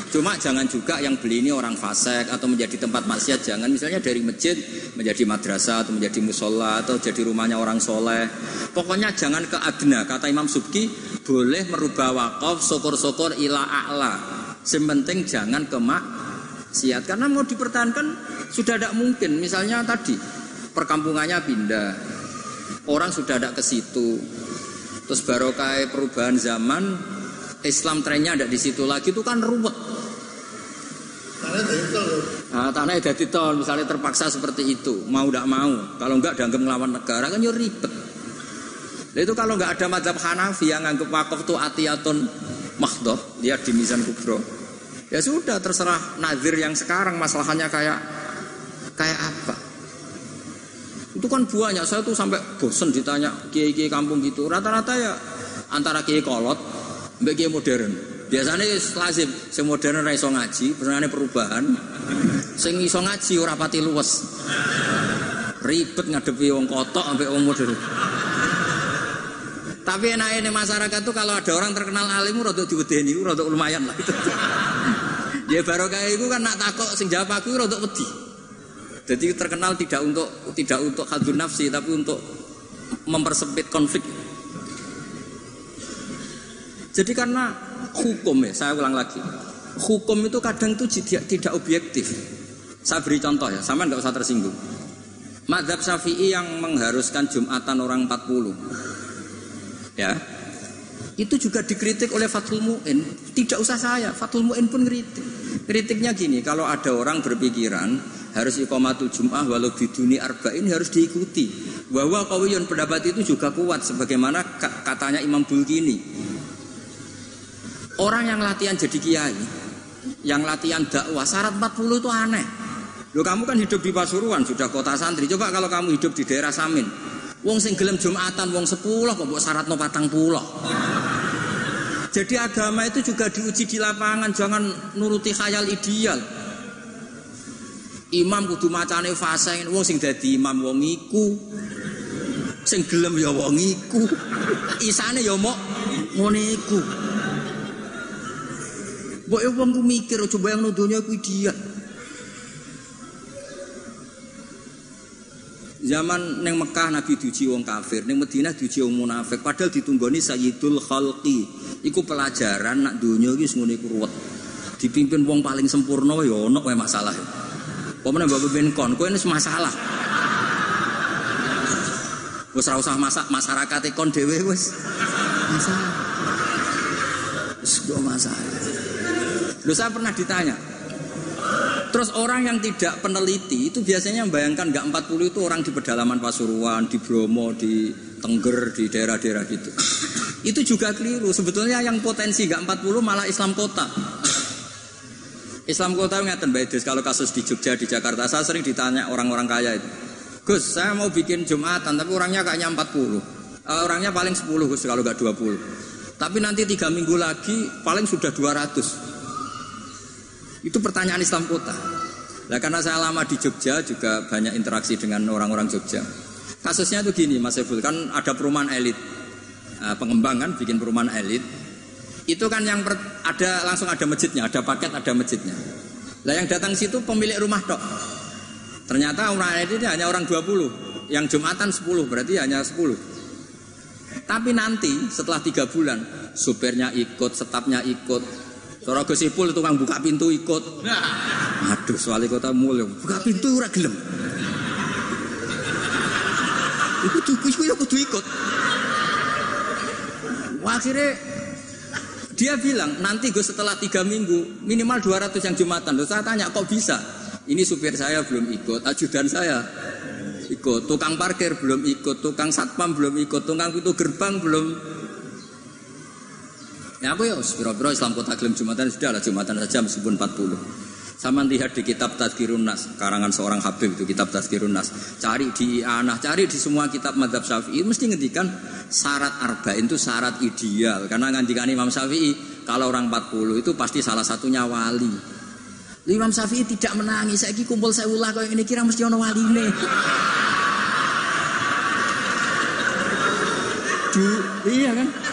Cuma jangan juga yang beli ini orang fasik atau menjadi tempat maksiat. Jangan misalnya dari masjid menjadi madrasah atau menjadi musola atau jadi rumahnya orang soleh. Pokoknya jangan ke adna. Kata Imam Subki boleh merubah wakaf sokor-sokor ila a'la. Sementing jangan ke maksiat. Karena mau dipertahankan sudah tidak mungkin. Misalnya tadi perkampungannya pindah. Orang sudah tidak ke situ. Terus barokah perubahan zaman Islam trennya ada di situ lagi itu kan ruwet. Nah, tanah jadi tol misalnya terpaksa seperti itu, mau tidak mau. Kalau enggak dianggap melawan negara kan ya ribet. Nah, itu kalau enggak ada madhab Hanafi yang anggap wakaf itu atiyatun mahdoh, lihat di Mizan Kubro. Ya sudah terserah nazir yang sekarang masalahnya kayak kayak apa. Itu kan banyak, saya tuh sampai bosen ditanya kiai-kiai kampung gitu. Rata-rata ya antara kiai kolot, kiai modern. Biasanya lazim, sing modern ora iso ngaji, perubahan. Sing iso ngaji ora pati luwes. Ribet ngadepi wong kotok sampai wong modern. Tapi enak ini masyarakat tuh kalau ada orang terkenal alim rada diwedeni rada lumayan lah ya barokah itu kan nak takok sing jawab aku rada wedi. Jadi terkenal tidak untuk tidak untuk hadun nafsi tapi untuk mempersempit konflik. Jadi karena hukum ya, saya ulang lagi. Hukum itu kadang itu tidak, tidak objektif. Saya beri contoh ya, sama nggak usah tersinggung. Madhab Syafi'i yang mengharuskan Jumatan orang 40 ya itu juga dikritik oleh Fathul Mu'in tidak usah saya, Fathul Mu'in pun kritik kritiknya gini, kalau ada orang berpikiran harus iqamatul jum'ah walau biduni arba'in harus diikuti bahwa kawiyun pendapat itu juga kuat sebagaimana katanya Imam Bulgini orang yang latihan jadi kiai yang latihan dakwah syarat 40 itu aneh Loh kamu kan hidup di Pasuruan, sudah kota santri. Coba kalau kamu hidup di daerah Samin. Wong sing gelem Jumatan, wong sepuluh kok mbok syaratno patang pulau. Jadi agama itu juga diuji di lapangan, jangan nuruti khayal ideal. Imam kudu macane fase, wong sing dadi imam wong iku. Sing gelem ya wong iku. Isane ya mok ngene iku. Mbok ya wong ku mikir coba yang nuduhnya iku ideal. Zaman neng Mekah Nabi diuji wong kafir, neng Madinah diuji wong munafik. Padahal ditunggoni Sayyidul Khalqi. Iku pelajaran nak dunia iki ngono iku ruwet. Dipimpin wong paling sempurna ya ono wae masalah. Pemene mbok pimpin kon, kowe ini masalah. Wis ora usah masak masyarakat kon dhewe wis masalah. Wis masalah. Lu saya pernah ditanya, Terus orang yang tidak peneliti itu biasanya membayangkan nggak 40 itu orang di pedalaman Pasuruan, di Bromo, di Tengger, di daerah-daerah gitu. Itu juga keliru. Sebetulnya yang potensi nggak 40 malah Islam kota. Islam kota ngeten Mbak kalau kasus di Jogja, di Jakarta, saya sering ditanya orang-orang kaya itu. Gus, saya mau bikin Jumatan, tapi orangnya kayaknya 40. Uh, eh, orangnya paling 10 Gus, kalau nggak 20. Tapi nanti tiga minggu lagi paling sudah 200. Itu pertanyaan Islam kota. Nah karena saya lama di Jogja juga banyak interaksi dengan orang-orang Jogja. Kasusnya itu gini Mas Ebul, kan ada perumahan elit. Nah, pengembangan bikin perumahan elit. Itu kan yang per, ada langsung ada masjidnya, ada paket ada masjidnya. Nah yang datang situ pemilik rumah tok. Ternyata orang elit ini hanya orang 20. Yang Jumatan 10 berarti hanya 10. Tapi nanti setelah tiga bulan supirnya ikut, setapnya ikut, Cara gosipul tukang buka pintu ikut. Aduh, wali kota mulai buka pintu ora gelem. Iku iku ya kudu ikut. Wah, akhirnya dia bilang nanti gue setelah tiga minggu minimal 200 yang jumatan. Loh, saya tanya kok bisa? Ini supir saya belum ikut, ajudan saya ikut, tukang parkir belum ikut, tukang satpam belum ikut, tukang pintu gerbang belum Ya aku ya, biro-biro Islam kota gelem Jumatan sudah lah Jumatan saja meskipun 40. Sama lihat di kitab Tazkirun Nas, karangan seorang Habib itu kitab Tazkirun Nas. Cari di Anah, cari di semua kitab Madhab Syafi'i mesti ngendikan syarat arba'in itu syarat ideal. Karena ngendikan Imam Syafi'i kalau orang 40 itu pasti salah satunya wali. Imam Syafi'i tidak menangis. Saya kumpul saya ulah kau ini kira mesti ono wali ini. iya kan?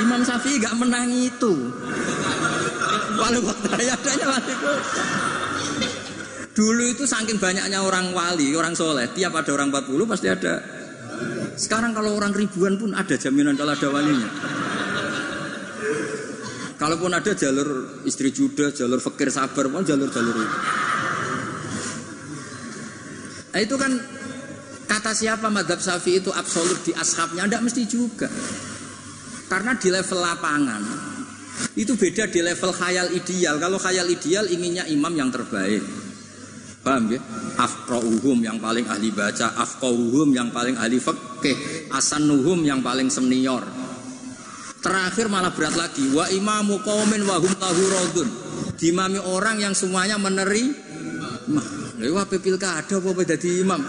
Imam Syafi'i gak menang itu. Walau waktu adanya wali Dulu itu saking banyaknya orang wali, orang soleh, tiap ada orang 40 pasti ada. Sekarang kalau orang ribuan pun ada jaminan kalau ada walinya. Kalaupun ada jalur istri juda, jalur fakir sabar, pun jalur-jalur itu. Nah itu kan kata siapa madhab syafi'i itu absolut di ashabnya, tidak mesti juga. Karena di level lapangan itu beda di level khayal ideal. Kalau khayal ideal inginnya imam yang terbaik. Paham ya? Afqauhum yang paling ahli baca, afqauhum yang paling ahli fikih, asanuhum yang paling senior. Terakhir malah berat lagi, wa imamu qaumin wa hum lahu radun. Orang yang semuanya meneri Mah, lha pilkada apa beda di imam?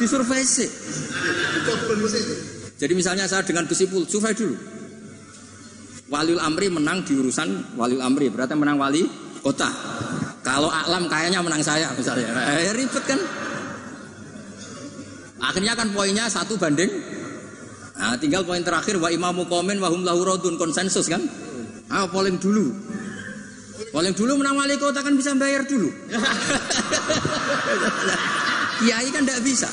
Disurvei sih. Jadi misalnya saya dengan Gus Ipul, survei dulu. Waliul Amri menang di urusan Waliul Amri, berarti menang wali kota. Kalau Alam kayaknya menang saya misalnya. Eh, ribet kan? Akhirnya kan poinnya satu banding. Nah, tinggal poin terakhir wa imamu komen wa hum konsensus kan? Ah, polling dulu. Polling dulu menang wali kota kan bisa bayar dulu. Kiai kan tidak bisa.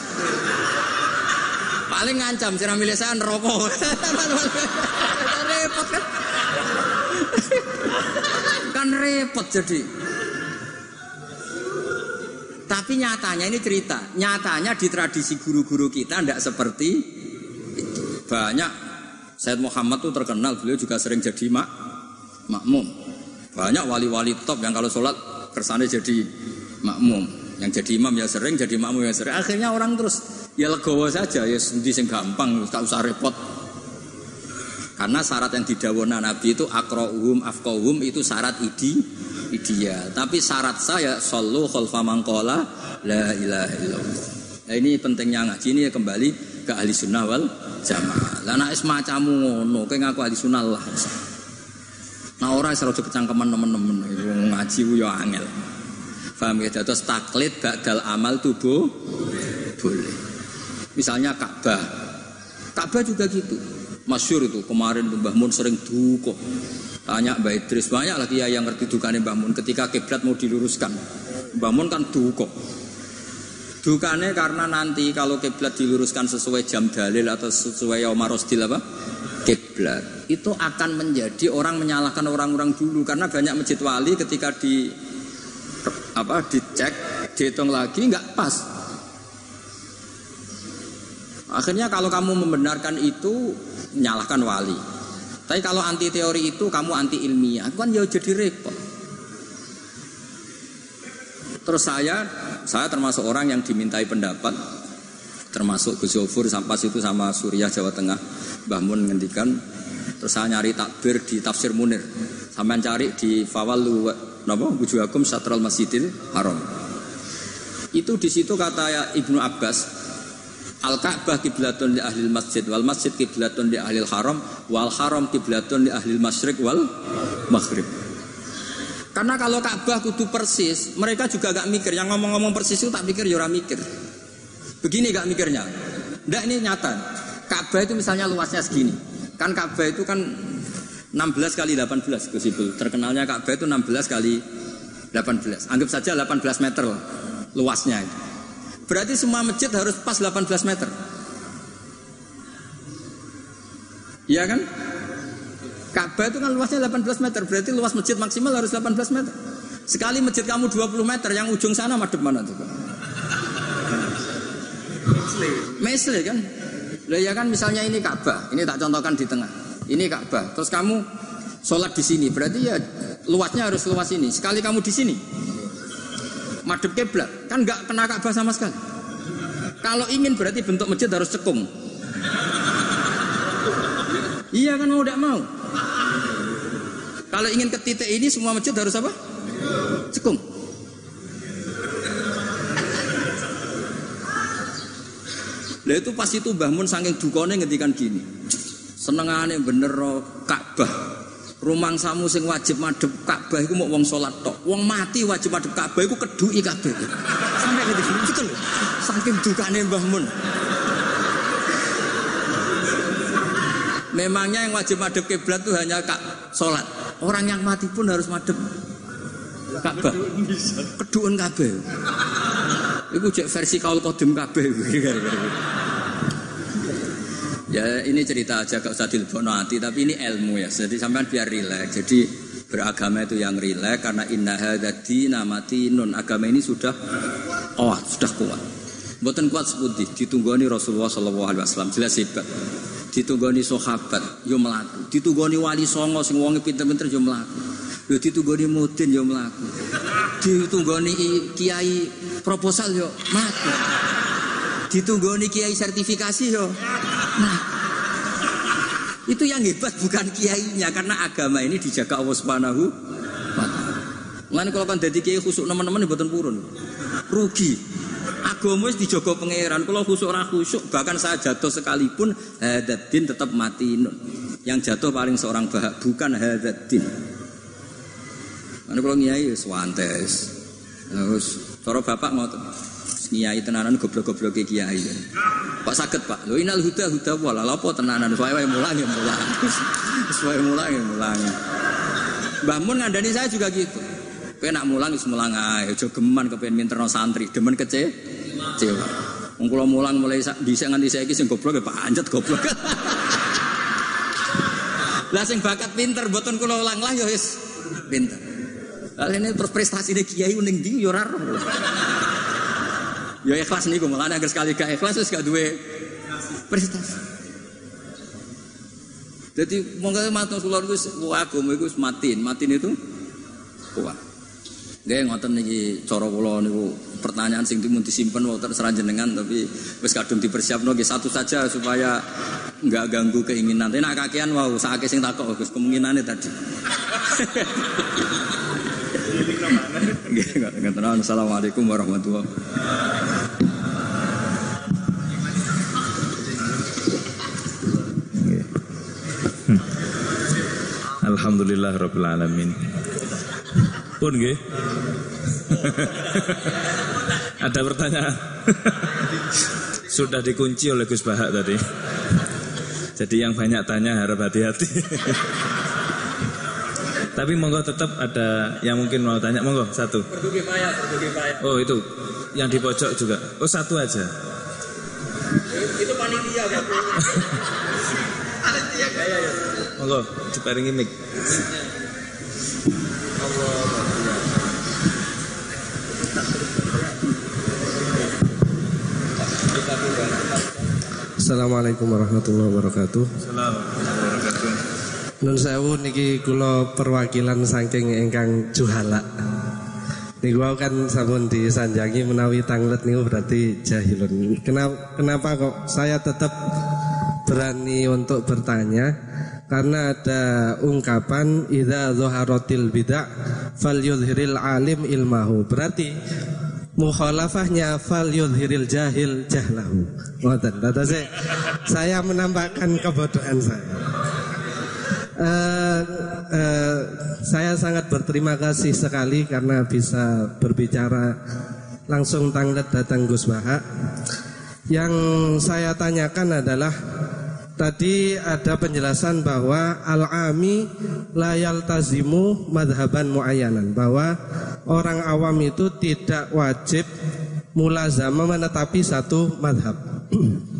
Paling ngancam sira milih saya rokok. repot kan. kan repot jadi. Tapi nyatanya ini cerita, nyatanya di tradisi guru-guru kita tidak seperti itu. Banyak Said Muhammad tuh terkenal, beliau juga sering jadi mak makmum. Banyak wali-wali top yang kalau sholat kersane jadi makmum. Yang jadi imam ya sering, jadi makmum ya sering. Akhirnya orang terus Ya legowo saja, ya sendi sing gampang, tak usah repot. Karena syarat yang didawona Nabi itu akrohum afkohum itu syarat idi ideal. Tapi syarat saya solu khalfa mangkola la ilaha illallah. Nah ini pentingnya ngaji ini ya kembali ke ahli sunnah wal jamaah. Lah nek semacammu ngono, kowe ngaku ahli sunnah lah. Nah ora iso kecangkeman teman-teman ngaji ku ya angel. Faham ya? Terus taklid badal amal tubuh boleh. Misalnya Ka'bah. Ka'bah juga gitu. Masyur itu kemarin Mbah Mun sering duko. Tanya Mbah Idris banyak lagi ya yang ngerti dukanya Mbah Mun ketika kiblat mau diluruskan. Mbah Mun kan duko. Dukane karena nanti kalau kiblat diluruskan sesuai jam dalil atau sesuai Umar Rosdil apa? Kiblat itu akan menjadi orang menyalahkan orang-orang dulu karena banyak masjid wali ketika di apa dicek dihitung lagi nggak pas. Akhirnya kalau kamu membenarkan itu menyalahkan wali. Tapi kalau anti teori itu kamu anti ilmiah, kan ya jadi repot. Terus saya, saya termasuk orang yang dimintai pendapat, termasuk Gus Yofur sampai situ sama Suriah Jawa Tengah, Mbah Mun ngendikan, terus saya nyari takbir di Tafsir Munir, sampai cari di Fawalu napa wujuhakum satral masjidil haram. Itu di situ kata Ibnu Abbas, Al Ka'bah kiblatun di ahli masjid wal masjid kiblatun di ahli haram wal haram kiblatun di ahli masyrik wal maghrib. Karena kalau Ka'bah kudu persis, mereka juga gak mikir. Yang ngomong-ngomong persis itu tak mikir, ya mikir. Begini gak mikirnya. Nggak ini nyata. Ka'bah itu misalnya luasnya segini. Kan Ka'bah itu kan 16 kali 18 Gus. Terkenalnya Ka'bah itu 16 kali 18. Anggap saja 18 meter luasnya itu. Berarti semua masjid harus pas 18 meter. Iya kan? Ka'bah itu kan luasnya 18 meter, berarti luas masjid maksimal harus 18 meter. Sekali masjid kamu 20 meter, yang ujung sana madep mana tuh? Mesle kan? Lah ya kan misalnya ini Ka'bah, ini tak contohkan di tengah. Ini Ka'bah. Terus kamu sholat di sini, berarti ya luasnya harus luas ini. Sekali kamu di sini, madep kiblat, kan nggak kena Ka'bah sama sekali. Kalau ingin berarti bentuk masjid harus cekung. Iya kan mau tidak mau. Kalau ingin ke titik ini semua masjid harus apa? Cekung. Lah itu pas itu Mbah Mun saking dukane ngendikan gini. Senengane bener Ka'bah. Rumang samu sing wajib madhep Ka'bah iku mau wong salat tok. Wong mati wajib madhep Ka'bah iku keduki kabeh. Sampai ngerti gitu loh. Saking dukane Mbah Mun. Memangnya yang wajib madhep kiblat itu hanya kak salat. Orang yang mati pun harus madep Ka'bah. Keduan kabeh. Iku cek versi kaul kodim kabeh. Ya ini cerita aja gak usah dilebono hati tapi ini ilmu ya. Jadi sampean biar rileks. Jadi beragama itu yang rileks karena inna hadati namati non agama ini sudah oh sudah kuat. Buatan kuat seperti ditunggoni Rasulullah Shallallahu Alaihi Wasallam. Jelas hebat. Ditunggoni sahabat yo mlaku. Ditunggoni wali songo sing wonge pinter-pinter yo mlaku. Yo ditunggoni mudin yo mlaku. Ditunggoni kiai proposal yo mlaku. Ditunggoni kiai sertifikasi yo mlaku itu yang hebat bukan kiainya karena agama ini dijaga Allah Subhanahu wa taala. kalau kan jadi kiai khusuk teman-teman buatan purun. Rugi. Agama wis dijogo pangeran. Kalau khusuk ora khusuk bahkan saya jatuh sekalipun hadatin tetap mati. Yang jatuh paling seorang bahak bukan hadatin. Mana kalau nyai wis wantes. Terus cara bapak ngotot. Nyai tenanan goblok-goblok kiai. Pak sakit Pak. Lo inal huda huda wala apa tenanan wae mulang ya mulang. Wae mulang ya mulang. Mbah Mun ngandani saya juga gitu. Kowe nak mulang wis mulang ae, aja geman kepen minterno santri, demen kece. Kecewa. Wong mulang mulai bisa nganti saiki sing goblok ya panjet goblok. Lah sing bakat pinter mboten kula ulang lah ya wis pinter. Lah ini terus prestasi kiai ning ndi ya ora Ya ikhlas niku mulane agar sekali gak ikhlas wis gak duwe prestasi. Jadi monggo matur kula niku agama iku matin, matin itu kuat. Nggih ngoten niki cara kula niku pertanyaan sing dimun disimpen wonten seranjenengan tapi wis kadung dipersiapno nggih satu saja supaya enggak ganggu keinginan. Nak kakean wow sakake sing takok Gus kemungkinane tadi. Assalamualaikum warahmatullahi hmm. Alhamdulillah Rabbil Alamin pun nggih. Ada pertanyaan? Sudah dikunci oleh Gus Bahak tadi. Jadi yang banyak tanya harap hati-hati. Tapi monggo tetap ada yang mungkin mau tanya. Monggo satu. Oh itu yang di pojok juga. Oh satu aja. Itu panitia. Panitia kayak ya. Monggo diparingi mic. Assalamualaikum warahmatullahi wabarakatuh. Assalamualaikum. Nun sewu niki kula perwakilan saking ingkang juhala. Niku wau kan sampun disanjangi menawi tanglet niku berarti jahilun. Kenapa, kenapa kok saya tetap berani untuk bertanya? Karena ada ungkapan idza dhaharatil bid'ah falyudhiril alim ilmahu. Berarti mukhalafahnya fal yudhiril jahil jahlahu. Ngoten. E, saya menambahkan kebodohan saya. Eh, saya sangat berterima kasih sekali karena bisa berbicara langsung tanglet datang Gus Baha. Yang saya tanyakan adalah Tadi ada penjelasan bahwa al-ami layal tazimu madhaban muayyanan bahwa orang awam itu tidak wajib mulazama menetapi satu madhab.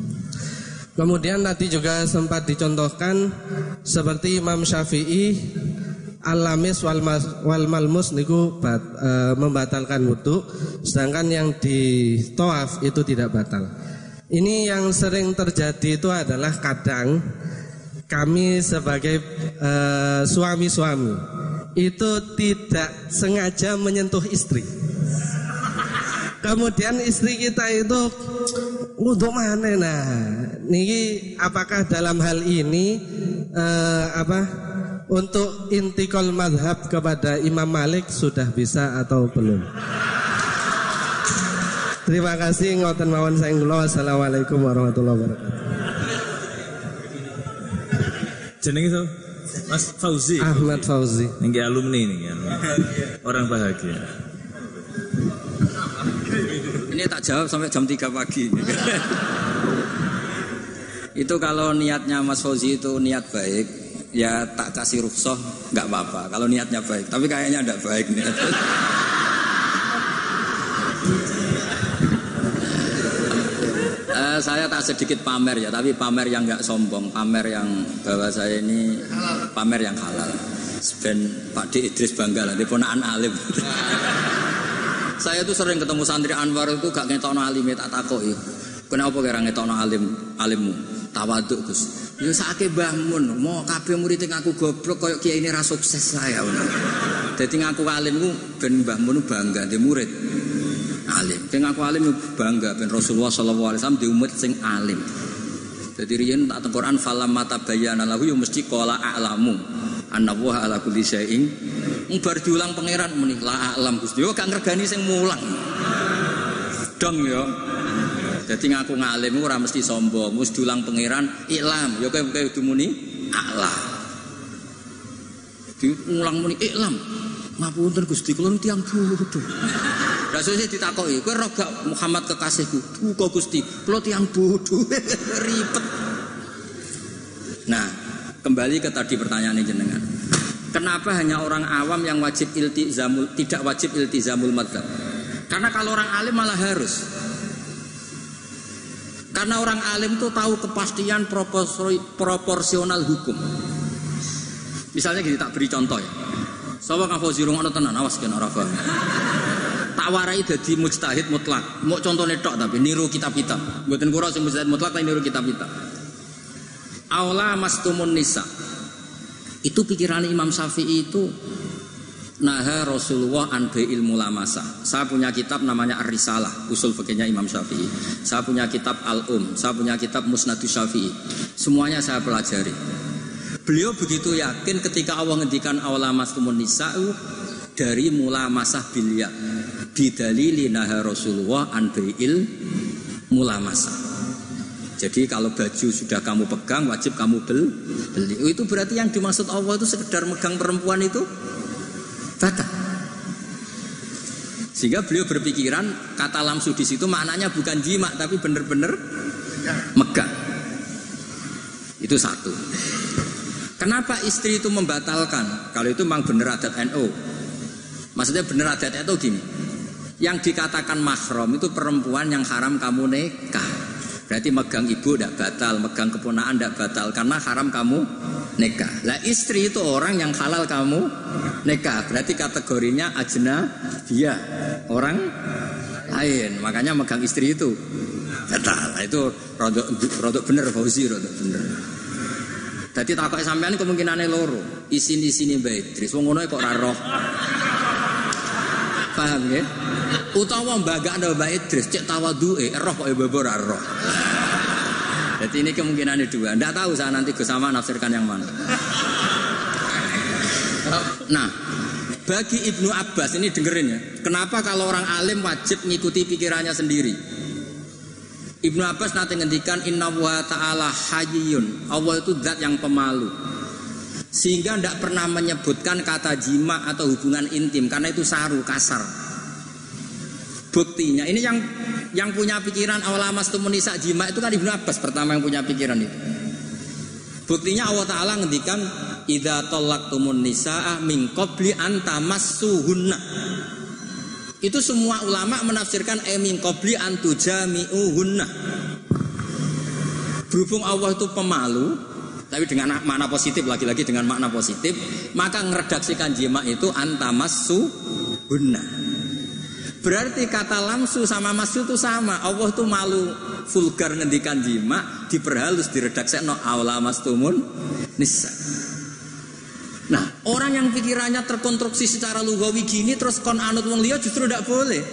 Kemudian tadi juga sempat dicontohkan seperti Imam Syafi'i Al-lamis wal, wal malmus niku bat, e, membatalkan wudhu sedangkan yang di toaf itu tidak batal. Ini yang sering terjadi itu adalah kadang kami sebagai eh, suami-suami itu tidak sengaja menyentuh istri. Kemudian istri kita itu untuk mana nah? Niki apakah dalam hal ini eh, apa untuk intikal madhab kepada Imam Malik sudah bisa atau belum? Terima kasih ngoten mawon sayang kula. Wassalamualaikum warahmatullahi wabarakatuh. Jenenge so? Mas Fauzi. Ahmad Fauzi. Niki alumni alumni. Orang bahagia. Ini tak jawab sampai jam 3 pagi. itu kalau niatnya Mas Fauzi itu niat baik, ya tak kasih rukhsah nggak apa-apa. Kalau niatnya baik, tapi kayaknya tidak baik niat. Eh, saya tak sedikit pamer ya, tapi pamer yang nggak sombong, pamer yang bahwa saya ini pamer yang halal. Ben Pak D Idris bangga lah, ponakan alim. saya tuh sering ketemu santri Anwar itu gak ngetokno alim tak takoi. Kenapa kira ngetokno alim alimmu? Tawaduk Gus. Ya sakake bangun, mau kabeh murid aku goblok koyok kiai ini ra sukses saya. Jadi ngaku alimku ben Mbah Mun bangga di murid alim. Sing aku alim bangga ben Rasulullah sallallahu alaihi wasallam di umat sing alim. Jadi riyen tak teng Quran falam mata bayana lahu ya mesti qala a'lamu anna wa ala kulli syai'in. Bar diulang pangeran muni la a'lam Gusti. Yo gak ngregani sing mulang. Dong yo. Jadi ngaku ngalim ora mesti sombong, mesti diulang pangeran iklam. Yo kowe kowe muni a'lam. Diulang muni iklam. Ngapunten Gusti kula tiyang bodoh. Rasulnya ditakoki, kowe roh gak Muhammad kekasihku? Muga Gusti, kula tiyang bodoh. Ribet. Nah, kembali ke tadi pertanyaan jenengan. Kenapa hanya orang awam yang wajib iltizamul tidak wajib iltizamul madzhab? Karena kalau orang alim malah harus. Karena orang alim tuh tahu kepastian proporsional hukum. Misalnya gini tak beri contoh ya. Sawa kang Fauzi rungokno tenan awas kena ora paham. Tak warai dadi mujtahid mutlak. Mau contohnya tok tapi niru kitab-kitab. Mboten kura sing mujtahid mutlak tapi niru kitab-kitab. Aula mastumun nisa. Itu pikiran Imam Syafi'i itu Naha Rasulullah an ilmu lamasa. Saya punya kitab namanya Ar-Risalah, usul fikihnya Imam Syafi'i. Saya punya kitab Al-Um, saya punya kitab Musnadus Syafi'i. Semuanya saya pelajari. Beliau begitu yakin ketika Allah ngendikan awalamas tumun nisa'u dari mula masah bilya bidalili naha Rasulullah an il mula masa. Jadi kalau baju sudah kamu pegang wajib kamu bel, beli. Oh, itu berarti yang dimaksud Allah itu sekedar megang perempuan itu batal. Sehingga beliau berpikiran kata lamsu di situ maknanya bukan jima tapi benar-benar megang. Itu satu. Kenapa istri itu membatalkan? Kalau itu memang benar adat NU. Maksudnya benar adat itu gini. Yang dikatakan mahram itu perempuan yang haram kamu nikah. Berarti megang ibu tidak batal, megang keponaan tidak batal karena haram kamu nikah. Lah istri itu orang yang halal kamu nikah. Berarti kategorinya ajna dia orang lain. Makanya megang istri itu batal. Itu rodok rodok bener Fauzi rodok bener. Jadi takut sampean kemungkinannya loro. Isin isini baik. Terus ngono kok raro. Paham ya? Utawa anda Mbak Idris cek tawadu'e roh kok ibu roh. Jadi ini kemungkinannya dua. Tidak tahu saya nanti bersama nafsirkan yang mana. Nah, bagi Ibnu Abbas ini dengerin ya. Kenapa kalau orang alim wajib mengikuti pikirannya sendiri? Ibnu Abbas nanti ngendikan Inna wa ta'ala hayyun Allah itu zat yang pemalu Sehingga tidak pernah menyebutkan kata jima atau hubungan intim Karena itu saru, kasar Buktinya ini yang yang punya pikiran awalamas tumunisa jima itu kan Ibnu Abbas pertama yang punya pikiran itu. Buktinya Allah Ta'ala ngendikan Idza tumun nisaa min qabli an tamassuhunna. Itu semua ulama menafsirkan e min qabli an tujami'uhunna. Berhubung Allah itu pemalu, tapi dengan makna positif lagi-lagi dengan makna positif, maka ngeredaksikan jima itu antamassuhunna. Berarti kata lamsu sama masu itu sama. Allah tuh malu vulgar ngendikan jima diperhalus diredaksi no awla mastumun nisa. Nah, orang yang pikirannya terkonstruksi secara lugawi gini terus kon anut wong liya justru tidak boleh.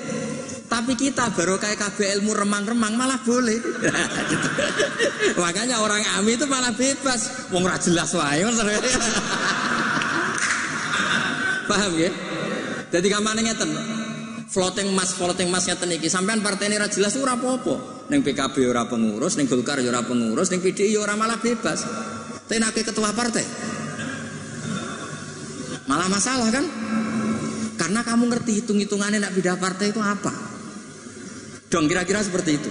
Tapi kita baru kayak KB ilmu remang-remang malah boleh. Makanya orang ami itu malah bebas. Wong ora jelas wae. Paham ya? Jadi kamarnya ngeten floating mas floating mas ngeten iki sampean partai ini jelas ora apa-apa ning PKB ora pengurus ning Golkar ya ora pengurus ning PDI ya ora malah bebas tapi ketua partai malah masalah kan karena kamu ngerti hitung-hitungannya nak pindah partai itu apa dong kira-kira seperti itu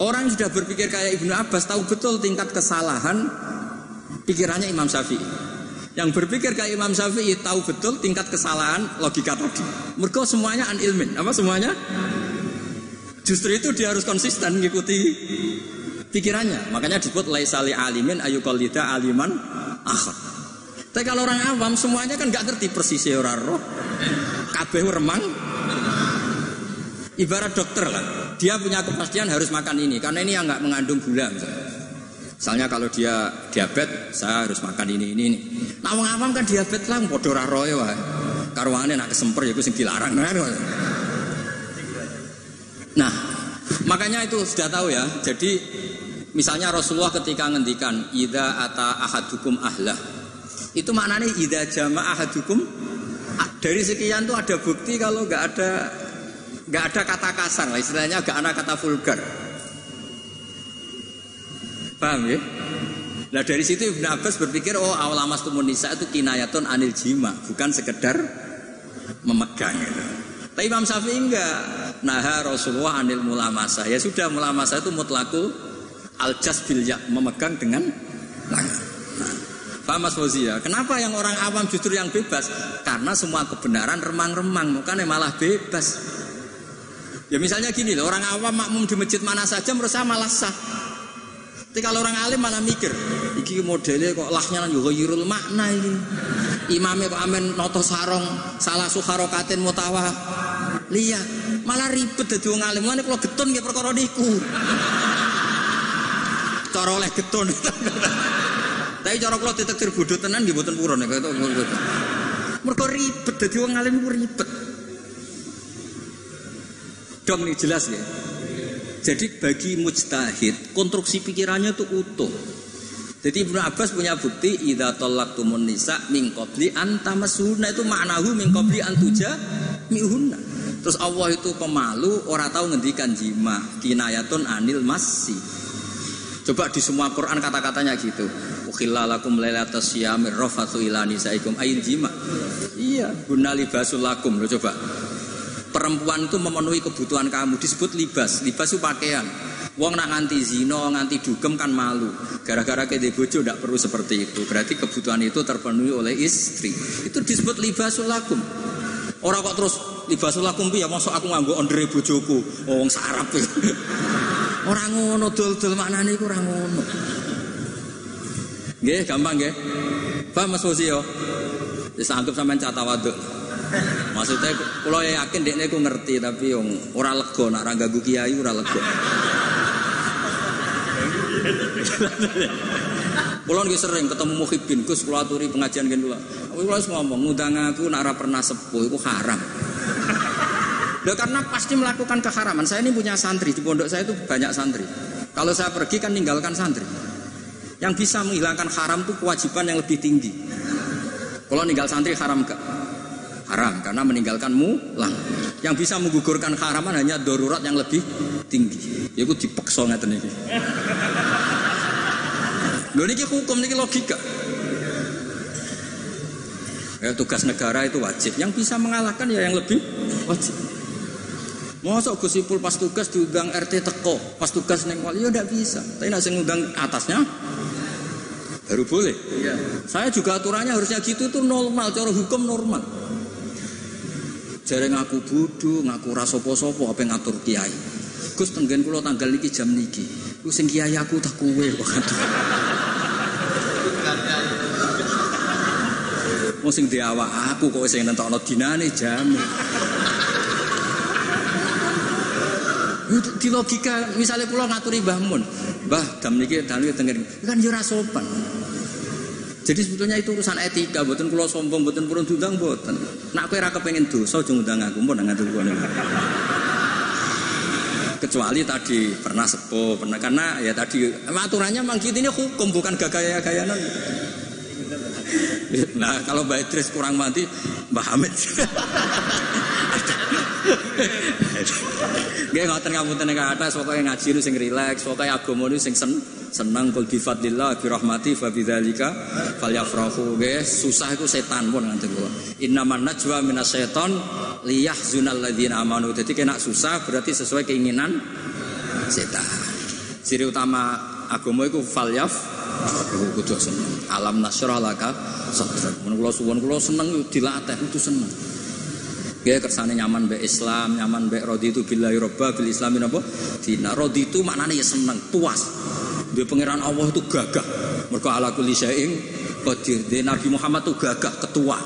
orang sudah berpikir kayak Ibnu Abbas tahu betul tingkat kesalahan pikirannya Imam Syafi'i yang berpikir kayak Imam Syafi'i tahu betul tingkat kesalahan logika tadi. Mereka semuanya an ilmin. Apa semuanya? Justru itu dia harus konsisten mengikuti pikirannya. Makanya disebut laisali alimin ayu kolida aliman akhir. Tapi kalau orang awam semuanya kan nggak ngerti persis ya orang roh. Kabeh remang. Ibarat dokter lah. Dia punya kepastian harus makan ini karena ini yang nggak mengandung gula misalnya. Misalnya kalau dia diabetes, saya harus makan ini ini ini. Nah, wong awam kan diabetes lah, podo roy wae. Karwane nak kesemper ya sing dilarang. Nah, makanya itu sudah tahu ya. Jadi misalnya Rasulullah ketika ngendikan ida ata ahadukum ahlah. Itu maknanya ida jama ahadukum dari sekian tuh ada bukti kalau nggak ada nggak ada kata kasar lah istilahnya nggak ada kata vulgar. Paham ya? Nah dari situ Ibn Abbas berpikir oh awal amas nisa itu kinayatun anil jima bukan sekedar memegang itu. Tapi Imam Syafi'i enggak. Nah Rasulullah anil mulamasa ya sudah mulamasa itu mutlaku al bil ya memegang dengan tangan. Nah, Paham Mas Fauzia? Kenapa yang orang awam justru yang bebas? Karena semua kebenaran remang-remang, bukan malah bebas. Ya misalnya gini loh, orang awam makmum di masjid mana saja saya malah sah. Tapi kalau orang alim malah mikir, iki modelnya kok lahnya juga yurul makna ini. Imamnya kok amen noto sarong, salah suharokatin mutawa. Lihat, malah ribet jadi orang alim. Mana kalau getun ya perkara niku. Cara oleh getun. Tapi cara kalau detektir bodoh tenan nggih mboten purun ya Mereka ribet jadi orang alim ribet. Dong nih jelas ya. Jadi bagi mujtahid konstruksi pikirannya itu utuh. Jadi Ibnu Abbas punya bukti idza talaqtumun nisa min qabli an tamassunna itu maknahu min qabli an tuja mihunna. Terus Allah itu pemalu, orang tahu ngendikan jima, kinayatun anil masih. Coba di semua Quran kata-katanya gitu. Ukhillalakum lailatas syamir rafatu ila nisaikum ayin jima. Iya, guna libasul lakum. Lo coba perempuan itu memenuhi kebutuhan kamu disebut libas libas itu pakaian Wong nak nganti zino, nganti dugem kan malu. Gara-gara kede bojo tidak perlu seperti itu. Berarti kebutuhan itu terpenuhi oleh istri. Itu disebut libasul lakum. Orang kok terus libasul lakum ya masuk aku nganggo ondre bojoku. Oh, wong sarap. Orang ngono dol-dol maknane iku ora ngono. Gampang nggih. Paham Mas Fusi yo? Wis anggap sampean cata waduk. Maksudnya kalau yakin dekne ku ngerti tapi yang ora lega nak ra ganggu kiai ora lega. Kulo nggih sering ketemu muhibin, Gus kula aturi pengajian ngene kula. Kulo wis ngomong ngundang aku nak ora pernah sepuh iku haram. Loh, karena pasti melakukan keharaman. Saya ini punya santri di pondok saya itu banyak santri. Kalau saya pergi kan ninggalkan santri. Yang bisa menghilangkan haram itu kewajiban yang lebih tinggi. Kalau ninggal santri haram gak? Haram karena meninggalkan mulang. Yang bisa menggugurkan haraman hanya darurat yang lebih tinggi. Ya gue dipaksa ngeten iki. Lho niki hukum niki logika. Ya, tugas negara itu wajib. Yang bisa mengalahkan ya yang lebih wajib. Masa Gus Ipul pas tugas diundang RT teko, pas tugas neng wali ya tidak bisa. Tapi nak ngundang atasnya baru boleh. Iya. Saya juga aturannya harusnya gitu tuh normal, cara hukum normal. Jare ngaku bodoh, ngaku rasopo-sopo apa ngatur kiai. Gus tenggen kula tanggal niki jam niki. Ku sing kiai aku tak kuwe kok. Mau sing di awak aku kok sing nentokno dinane jam. Di logika misalnya pulau ngaturi Mbah Mun, Mbah jam niki dalu tengen kan yo sopan. Jadi sebetulnya itu urusan etika, buatan kulo sombong, buatan purun dudang, buatan. Nak kue raka pengen dosa, jangan undang aku, mau ngatur kulo Kecuali tadi pernah sepo, pernah karena ya tadi aturannya memang gitu ini hukum bukan gaya-gaya nanti. Nah kalau Mbak Idris kurang mati, Mbak Hamid. Gak ngoten ngapunten ing atas pokoke ngaji nu sing rileks, pokoke agama nu sing sen, seneng kul bi fadlillah bi rahmati fa bidzalika falyafrahu. Nggih, susah iku setan pun ngoten kula. Innaman najwa minasyaiton liyahzunal ladzina amanu. Dadi kena susah berarti sesuai keinginan setan. Ciri utama agama iku falyaf kudu seneng. Alam nasrah laka sadrak. Mun kula suwun kula seneng dilatih kudu seneng. Ya kersane nyaman be Islam, nyaman be rodi itu bila robba bil Islamin apa? Dina itu maknanya ya seneng, puas. Dia pangeran Allah itu gagah. Mereka ala kulli syai'in qadir. Dia Nabi Muhammad itu gagah, ketua.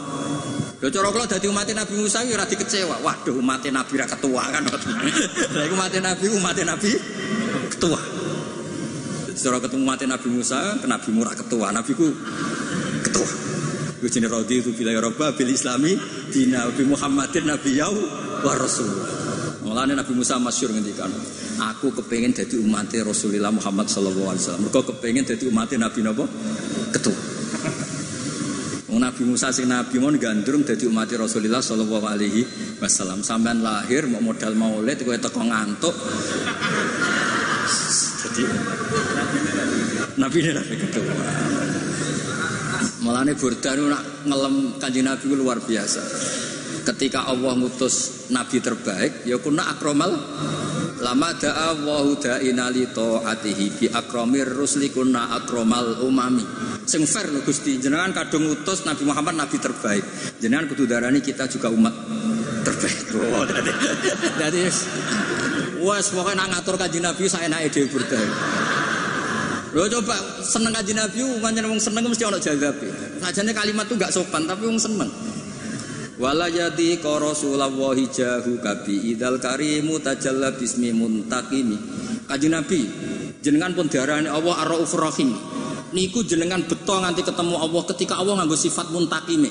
Lho cara kula dadi umat Nabi Musa ya ora dikecewa. Waduh umat Nabi ra ketua kan. Lah iku umat Nabi umat Nabi ketua. Cara ketemu umat Nabi Musa, Nabi Murah ketua, Nabi ku ketua. Gue jenis rodi itu bila Eropa bil Islami dina Nabi Muhammadin Nabi Yau wa Rasul. Mulanya Nabi Musa masyur ngendikan, aku kepengen jadi umat Rasulullah Muhammad Sallallahu Alaihi Wasallam. Mereka kepengen jadi umat Nabi Nabi ketua. Nabi Musa sing Nabi mau gandrung jadi umat Rasulullah Sallallahu Alaihi Wasallam. Sampai lahir mau modal maulid, gue teko ngantuk. Jadi Nabi Nabi ketua. Malane Burda itu nak ngelem kanji Nabi itu luar biasa. Ketika Allah ngutus Nabi terbaik, ya kuna akromal lama da'a Allahu da'ina li ta'atihi bi akromir rusli kuna akromal umami. Sing fair lho Gusti, jenengan kadung ngutus Nabi Muhammad Nabi terbaik. Jenengan kudu darani kita juga umat terbaik. Oh, dadi wes pokoknya ngatur kanji Nabi saya naik dhewe Burda. Lo coba seneng kaji Nabi, umatnya wong seneng mesti ono jazabe. Sajane kalimat tuh gak sopan tapi wong seneng. Wala jadi Rasulullah jahu kabi idal karimu tajalla bismi muntakimi. Kaji Nabi, jenengan pun diarani Allah ar-Raufur Rahim. Niku jenengan beto nganti ketemu Allah ketika Allah nganggo sifat muntakimi.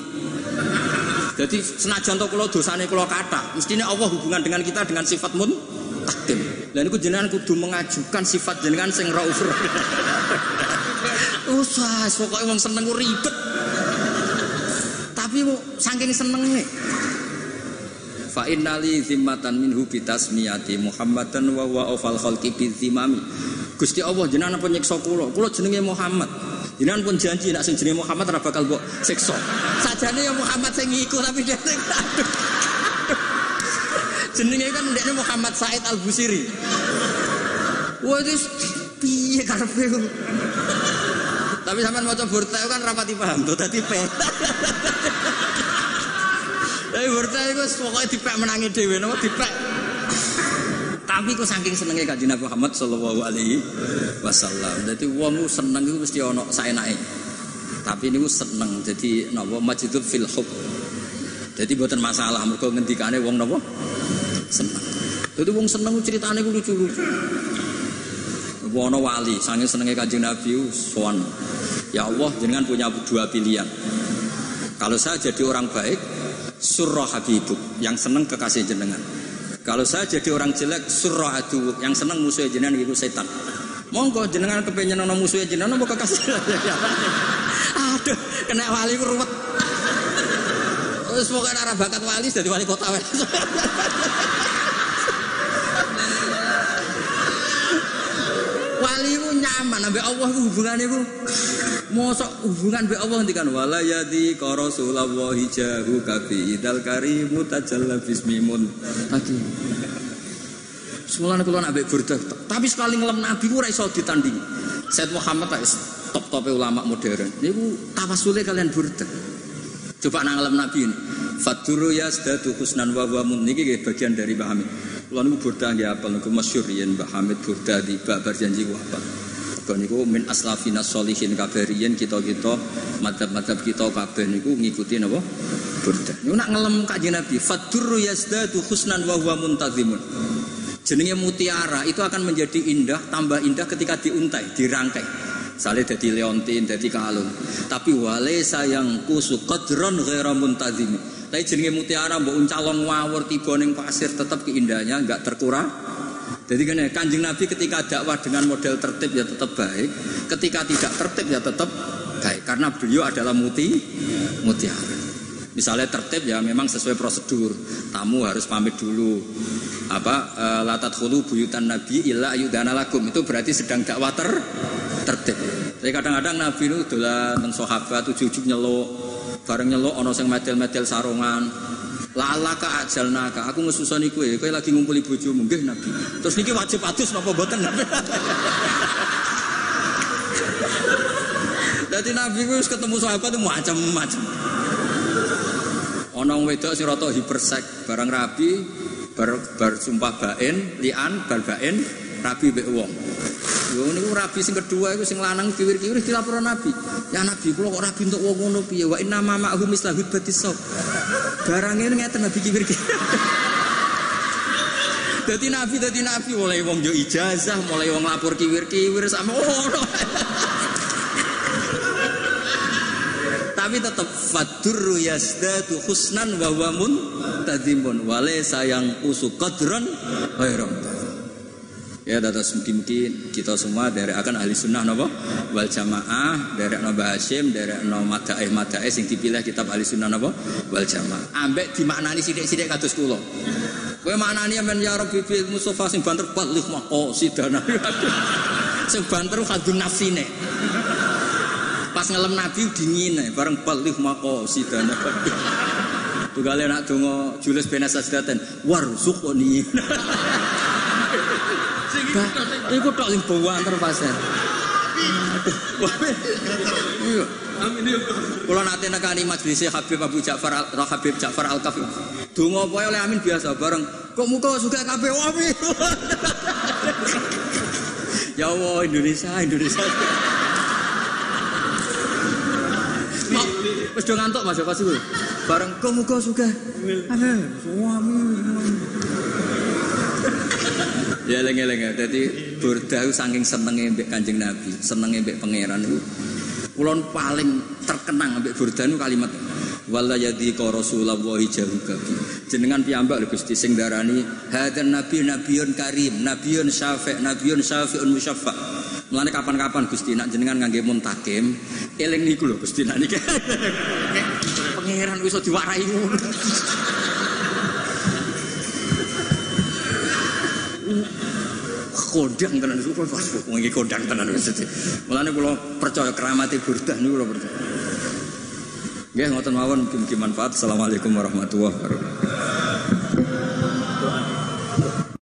Jadi senajan to kula dosane kula kata, mestinya Allah hubungan dengan kita dengan sifat muntakim. Dan itu jenengan kudu mengajukan sifat jenengan sing raufur. Usah, pokoknya wong seneng ku ribet. Tapi saking senenge. Fa innali zimmatan minhu bitasmiyati Muhammadan wa wa awfal khalqi bizimami. Gusti Allah jenengan pun nyiksa kula. Kula jenenge Muhammad. Jenengan pun janji nek sing jenenge Muhammad ora bakal mbok siksa. Sajane ya Muhammad sing iku tapi dia Jenenge kan ndekne Muhammad Said Al Busiri. Wah itu piye karepe. Tapi sampean maca burda itu kan rapati paham tuh tadi pe. Tapi burda itu pokoknya dipek menangi dhewe napa dipek. Tapi kok saking senenge kanjeng Nabi Muhammad sallallahu alaihi wasallam. Dadi wong seneng iku mesti ana saenake. Tapi niku seneng. Jadi napa majidul fil hub. Jadi buatan masalah mergo ngendikane wong napa seneng. Jadi wong seneng ceritane ku lucu-lucu. Wono wali, sange senenge kanjeng Nabi sowan. Ya Allah, jenengan punya dua pilihan. Kalau saya jadi orang baik, surah habibuk, yang seneng kekasih jenengan. Kalau saya jadi orang jelek, surah adu, yang seneng musuh jenengan itu setan. Monggo jenengan kepengen ana musuh jenengan mau kekasih. Aduh, kena wali ku ruwet. Pokoknya arah bakat wali jadi wali kota wali ku nyaman ambek Allah ku hubungane ku mosok hubungan ambek Allah ngendikan wala yadi ka rasulullah jahu kafi idal karimu tajalla bismimun tadi Semulane kula nak ambek tapi sekali ngelem nabi ku ora iso ditandingi. Said Muhammad tak top-tope ulama modern. Niku tawasule kalian burda. Coba nang nabi ini. Faduru yasdadu husnan wa wa mun niki bagian dari Mbah Kula niku burda nggih apal niku masyhur yen Mbah Hamid burda di babar janji ku apal. Kau niku min aslafina solihin kabarian kita-kita madhab-madhab kita kabeh niku ngikuti napa burda. Niku nak ngelem kanjeng Nabi faduru yasdadu husnan wa wa muntazimun. Jenenge mutiara itu akan menjadi indah, tambah indah ketika diuntai, dirangkai. Salih jadi leontin, jadi kalung. Tapi wale sayang kusu qadron ghaira muntazim. Tapi jenenge mutiara mbok uncalon ngawur tiba ning pasir tetap keindahannya enggak terkurang. Jadi kan kanjeng Nabi ketika dakwah dengan model tertib ya tetap baik, ketika tidak tertib ya tetap baik karena beliau adalah muti mutiara. Misalnya tertib ya memang sesuai prosedur. Tamu harus pamit dulu. Apa e, latat hulu buyutan Nabi illa ayudana lakum itu berarti sedang dakwah ter tertib. Tapi kadang-kadang Nabi itu dolan teng sahabat ujug-ujug nyeluk, bareng nyeluk ana sing medel-medel sarungan. Ajal naka, aku ngesusoni kue, kue lagi ngumpuli bojomu nggih Nabi. Terus niki wajib atus napa boten Nabi? Jadi Nabi itu ketemu sahabat macam-macam. Ono wedok sing rata hipersek barang rabi bar, bar sumpah bain lian bar bain rabi mbek. Yo niku rabi sing kedua iku sing lanang kiwir-kiwir dilapor Nabi. Ya Nabi kula kok rabi untuk wong ngono piye? Wa inna ma ma'hu mislahu batisab. Barang ngene ngeten Nabi kiwir-kiwir. Dadi Nabi dadi Nabi mulai wong yo ijazah, mulai wong lapor kiwir-kiwir sama ono. tapi tetap fadurru yasdatu husnan wa wa muntadimun wale sayang usu qadran ghairam ya datas mungkin kita semua dari akan ahli sunnah nopo wal jamaah dari no Hashim dari no madaeh madaeh sing dipilih kitab ahli sunnah nopo wal jamaah. Ambek dimaknani sidik-sidik kados kula. Kowe maknani men ya rabbi bil mustafa sing banter balih maqasidana sing banter kadun nafsine. Pas ngelem nabi dingin bareng balih mako sidana. Tunggale nak donga Julius bin Asasdaten warzuqni Iku tok sing bawa antar pasar. Iya. Kalau nanti nekani majelis Habib Abu Ja'far Al Habib Ja'far Al Kafi. Donga poe oleh amin biasa bareng. Kok muka suka kabeh wae. Ya Allah Indonesia Indonesia. Wis do ngantuk Mas Joko sih. Bareng kok muga suka. Amin. Suami. Ya lenge-lenge dadi burda saking senenge mbek Kanjeng Nabi, senenge mbek pangeran iku. Kulon paling terkenang mbek burda niku kalimat wala yadi ka rasulullah jahu kabi. Jenengan piyambak lho Gusti sing darani hadan nabi nabiyun karim, nabiyun syafi', nabiyun syafi'un musyaffa. Mulane kapan-kapan Gusti nak jenengan ngangge muntakim, eling niku lho Gusti nak niki. Pangeran wis diwarai. Kondang tenan itu pas wengi kondang tenan wis. Mulane kula percaya keramate burdah niku kula percaya. Nggih ngoten mawon mugi-mugi manfaat. Assalamualaikum warahmatullahi wabarakatuh.